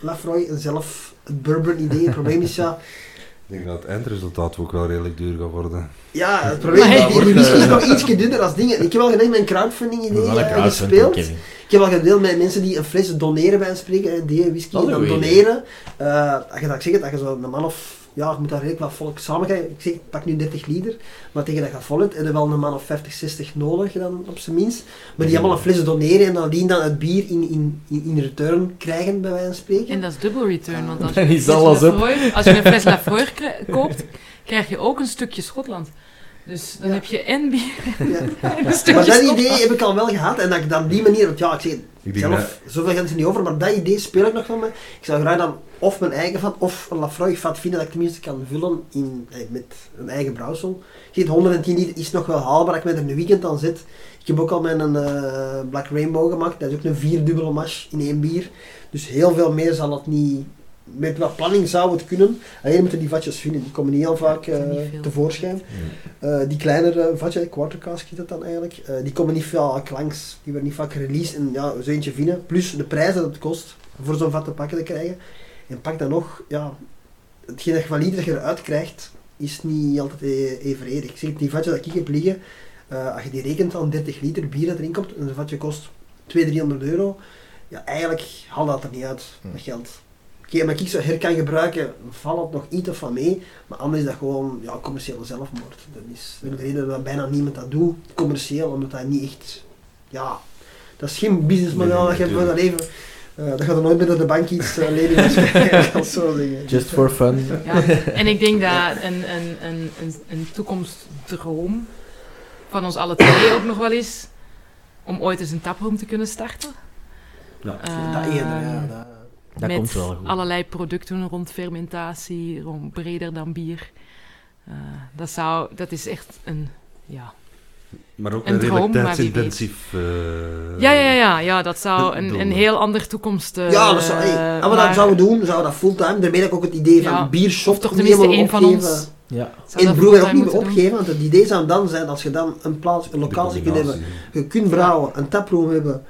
Lafroy en zelf het bourbon idee. Het probleem is ja, Ik denk dat het eindresultaat ook wel redelijk duur gaat worden. ja het probleem is die, whisky is nog iets dunner als dingen. Ik heb wel gedaan mijn crowdfunding idee Dat eh, gespeeld. Ik heb al gedeeld met mensen die een fles doneren bij een spreken, die whisky Dat dan doneren. Eh, als je dat ik zeg, dat je zo een man of, ja, je moet daar redelijk wat volk samen gaan. Ik zeg, ik pak nu 30 liter, maar tegen dat je vol hebt, heb je wel een man of 50, 60 nodig dan op zijn minst. Maar die allemaal een fles doneren en dan die dan het bier in, in, in, return krijgen, bij wijze van spreken. En dat is dubbel return, want als je, is alles op. Als je een fles Lafroy koopt, krijg je ook een stukje Schotland. Dus dan Ja. heb je en bier Ja. en een Maar dat idee heb ik al wel gehad. En dat ik dan die manier, want ja, ik zeg Ik denk dat- zelf, zoveel het er niet over, maar dat idee speel ik nog van me. Ik zou graag dan of mijn eigen vat of een Lafroig vat vinden dat ik tenminste kan vullen in, eh, met een eigen brouwsel. Geen 110 liter is nog wel haalbaar dat ik met er een weekend aan zit. Ik heb ook al mijn eh, Black Rainbow gemaakt. Dat is ook een vierdubbele mash in één bier. Dus heel veel meer zal het niet... Met wat planning zou het kunnen. Alleen moeten die vatjes vinden. Die komen niet heel vaak eh, Niet tevoorschijn. Eh, die kleinere vatjes, quarter cask heet dat dan eigenlijk, eh, die komen niet vaak langs. Die worden niet vaak released en ja, zo eentje vinden. Plus de prijs dat het kost voor zo'n vat te pakken te krijgen. En pak dan nog, ja, hetgeen dat je van liter dat je eruit krijgt, is niet altijd e- evenredig. Ik zeg, die vatjes dat ik heb liggen, eh, als je die rekent aan 30 liter bier dat erin komt, en een vatje kost 200, 300 euro, ja, eigenlijk haalt dat er niet uit, dat geld. Oké, maar ik zo her kan gebruiken, valt het nog iets van mee. Maar anders is dat gewoon ja, commerciële zelfmoord. Dat is de reden dat bijna niemand dat doet, commercieel, omdat dat niet echt... Ja, dat is geen businessmodel Nee, dat je voor dat leven... eh dat gaat er nooit meer door de bank iets uh, kan zo zeggen. Just for fun. Ja, en ik denk dat een, een, een, een, een toekomstdroom van ons alle twee ook nog wel is om ooit eens een taproom te kunnen starten. Ja. dat eerder, ja. Ehm, Dat, Dat met komt wel goed. allerlei producten rond fermentatie, rond breder dan bier. Eh, dat, zou, dat is echt een... Ja, Maar ook Een een, redelijk tijdsintensief... eh, ja, ja, ja, ja, dat zou een, een heel ander toekomst... eh, ja, dat zou, hey, en wat maar- dat zouden we doen, zouden we dat fulltime. Daarmee dat ik ook het idee van Ja, biershop Of toch niet helemaal één van ons. Ja. dat broer ook niet meer doen. opgeven, want het idee zou dan zijn als je dan een plaats, een locatie kunt hebben Je kunt brouwen, een taproom hebben,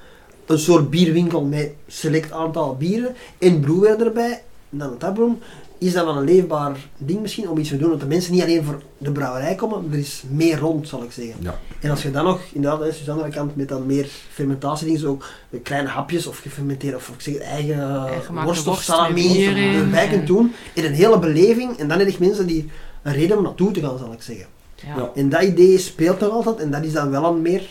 een soort bierwinkel met select aantal bieren en brouwer erbij, en dan een taproom. Is dat dan een leefbaar ding misschien om iets te doen? Want de mensen niet alleen voor de brouwerij komen, er is meer rond, zal ik zeggen. Ja. En als je dan nog, inderdaad, dus aan de andere kant met dan meer fermentatiedingen, zo kleine hapjes of gefermenteerd, of ik zeg het, eigen, Eigen worst of salami erbij kunt en- doen. In een hele beleving, en dan heb je mensen die een reden om naartoe te gaan, zal ik zeggen. Ja. Ja. En dat idee speelt nog altijd en dat is dan wel een meer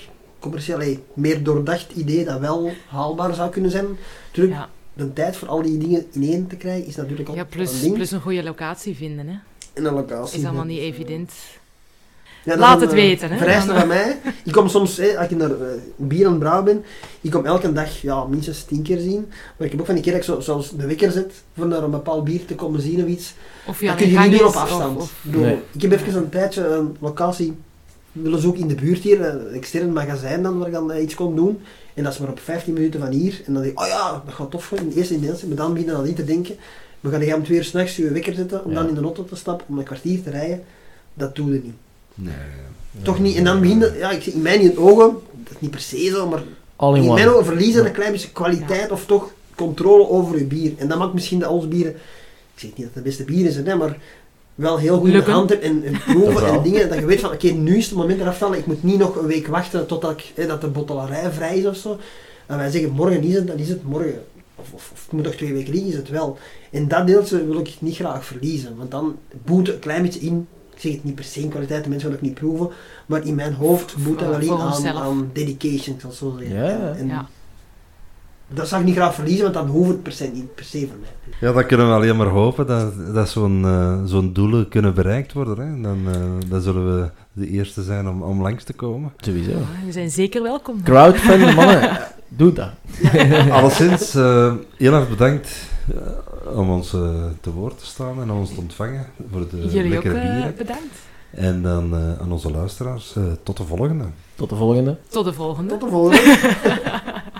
commercieel, hey, meer doordacht idee dat wel haalbaar zou kunnen zijn. Natuurlijk, Ja. de tijd voor al die dingen ineen te krijgen is natuurlijk ook Ja, een plus, ding. plus een goede locatie vinden, hè. En een locatie. Is allemaal niet evident. Ja, Laat een, het weten, hè. Vereiste Dan, van mij. Ik kom soms, hè, als ik naar eh, bier aan het brouwen ben, ik kom elke dag ja, minstens tien keer zien. Maar ik heb ook van die keer dat ik zo, zoals de wekker zet voor naar een bepaald bier te komen zien of iets. Of ja, dat kun je een niet doen op afstand. Of, Nee. Ik heb even een tijdje een locatie willen zoeken in de buurt hier, een extern magazijn dan, waar ik dan eh, iets kon doen. En dat is maar op 15 minuten van hier. En dan denk ik, oh ja, dat gaat tof worden in eerste instantie. Maar dan beginnen aan niet te denken. We gaan om twee uur s'nachts je wekker zetten om Ja. dan in de auto te stappen, om een kwartier te rijden. Dat doe je niet. Nee. Toch niet. En dan begin je, ja, ik zie in mijn ogen, dat is niet per se zo, maar All in in mijn ogen verliezen een klein beetje kwaliteit of toch controle over je bier. En dat maakt misschien dat ons bieren, ik zeg niet dat het de beste bieren zijn, hè, maar wel heel goed in de hand hebt en, proeven en dingen. Dat je weet van, oké, nu is het moment eraf tellen. Ik moet niet nog een week wachten totdat ik, hè, dat de bottelarij vrij is of zo. En wij zeggen, morgen is het, dan is het morgen. Of, of, of het moet nog twee weken liggen, is het wel. En dat deeltje wil ik niet graag verliezen. Want dan boet het een klein beetje in. Ik zeg het niet per se in kwaliteit, de mensen willen het niet proeven. Maar in mijn hoofd boet dat wel in aan, aan dedication, ik zal zo zeggen. Ja, ja. En, en Ja. Dat zou ik niet graag verliezen, want dan hoeft het per se niet per se voor mij. Ja, dan kunnen we alleen maar hopen dat, dat zo'n eh, zo'n doelen kunnen bereikt worden. Hè. Dan, eh, dan zullen we de eerste zijn om, om langs te komen. Sowieso. Ja, we zijn zeker welkom. Crowdfund, mannen. Doe dat. Alleszins, eh, heel erg bedankt om ons eh, te woord te staan en om ons te ontvangen voor de Jullie ook lekkere eh, bieren. bedankt. En dan eh, aan onze luisteraars, eh, tot de volgende. Tot de volgende. Tot de volgende. Tot de volgende.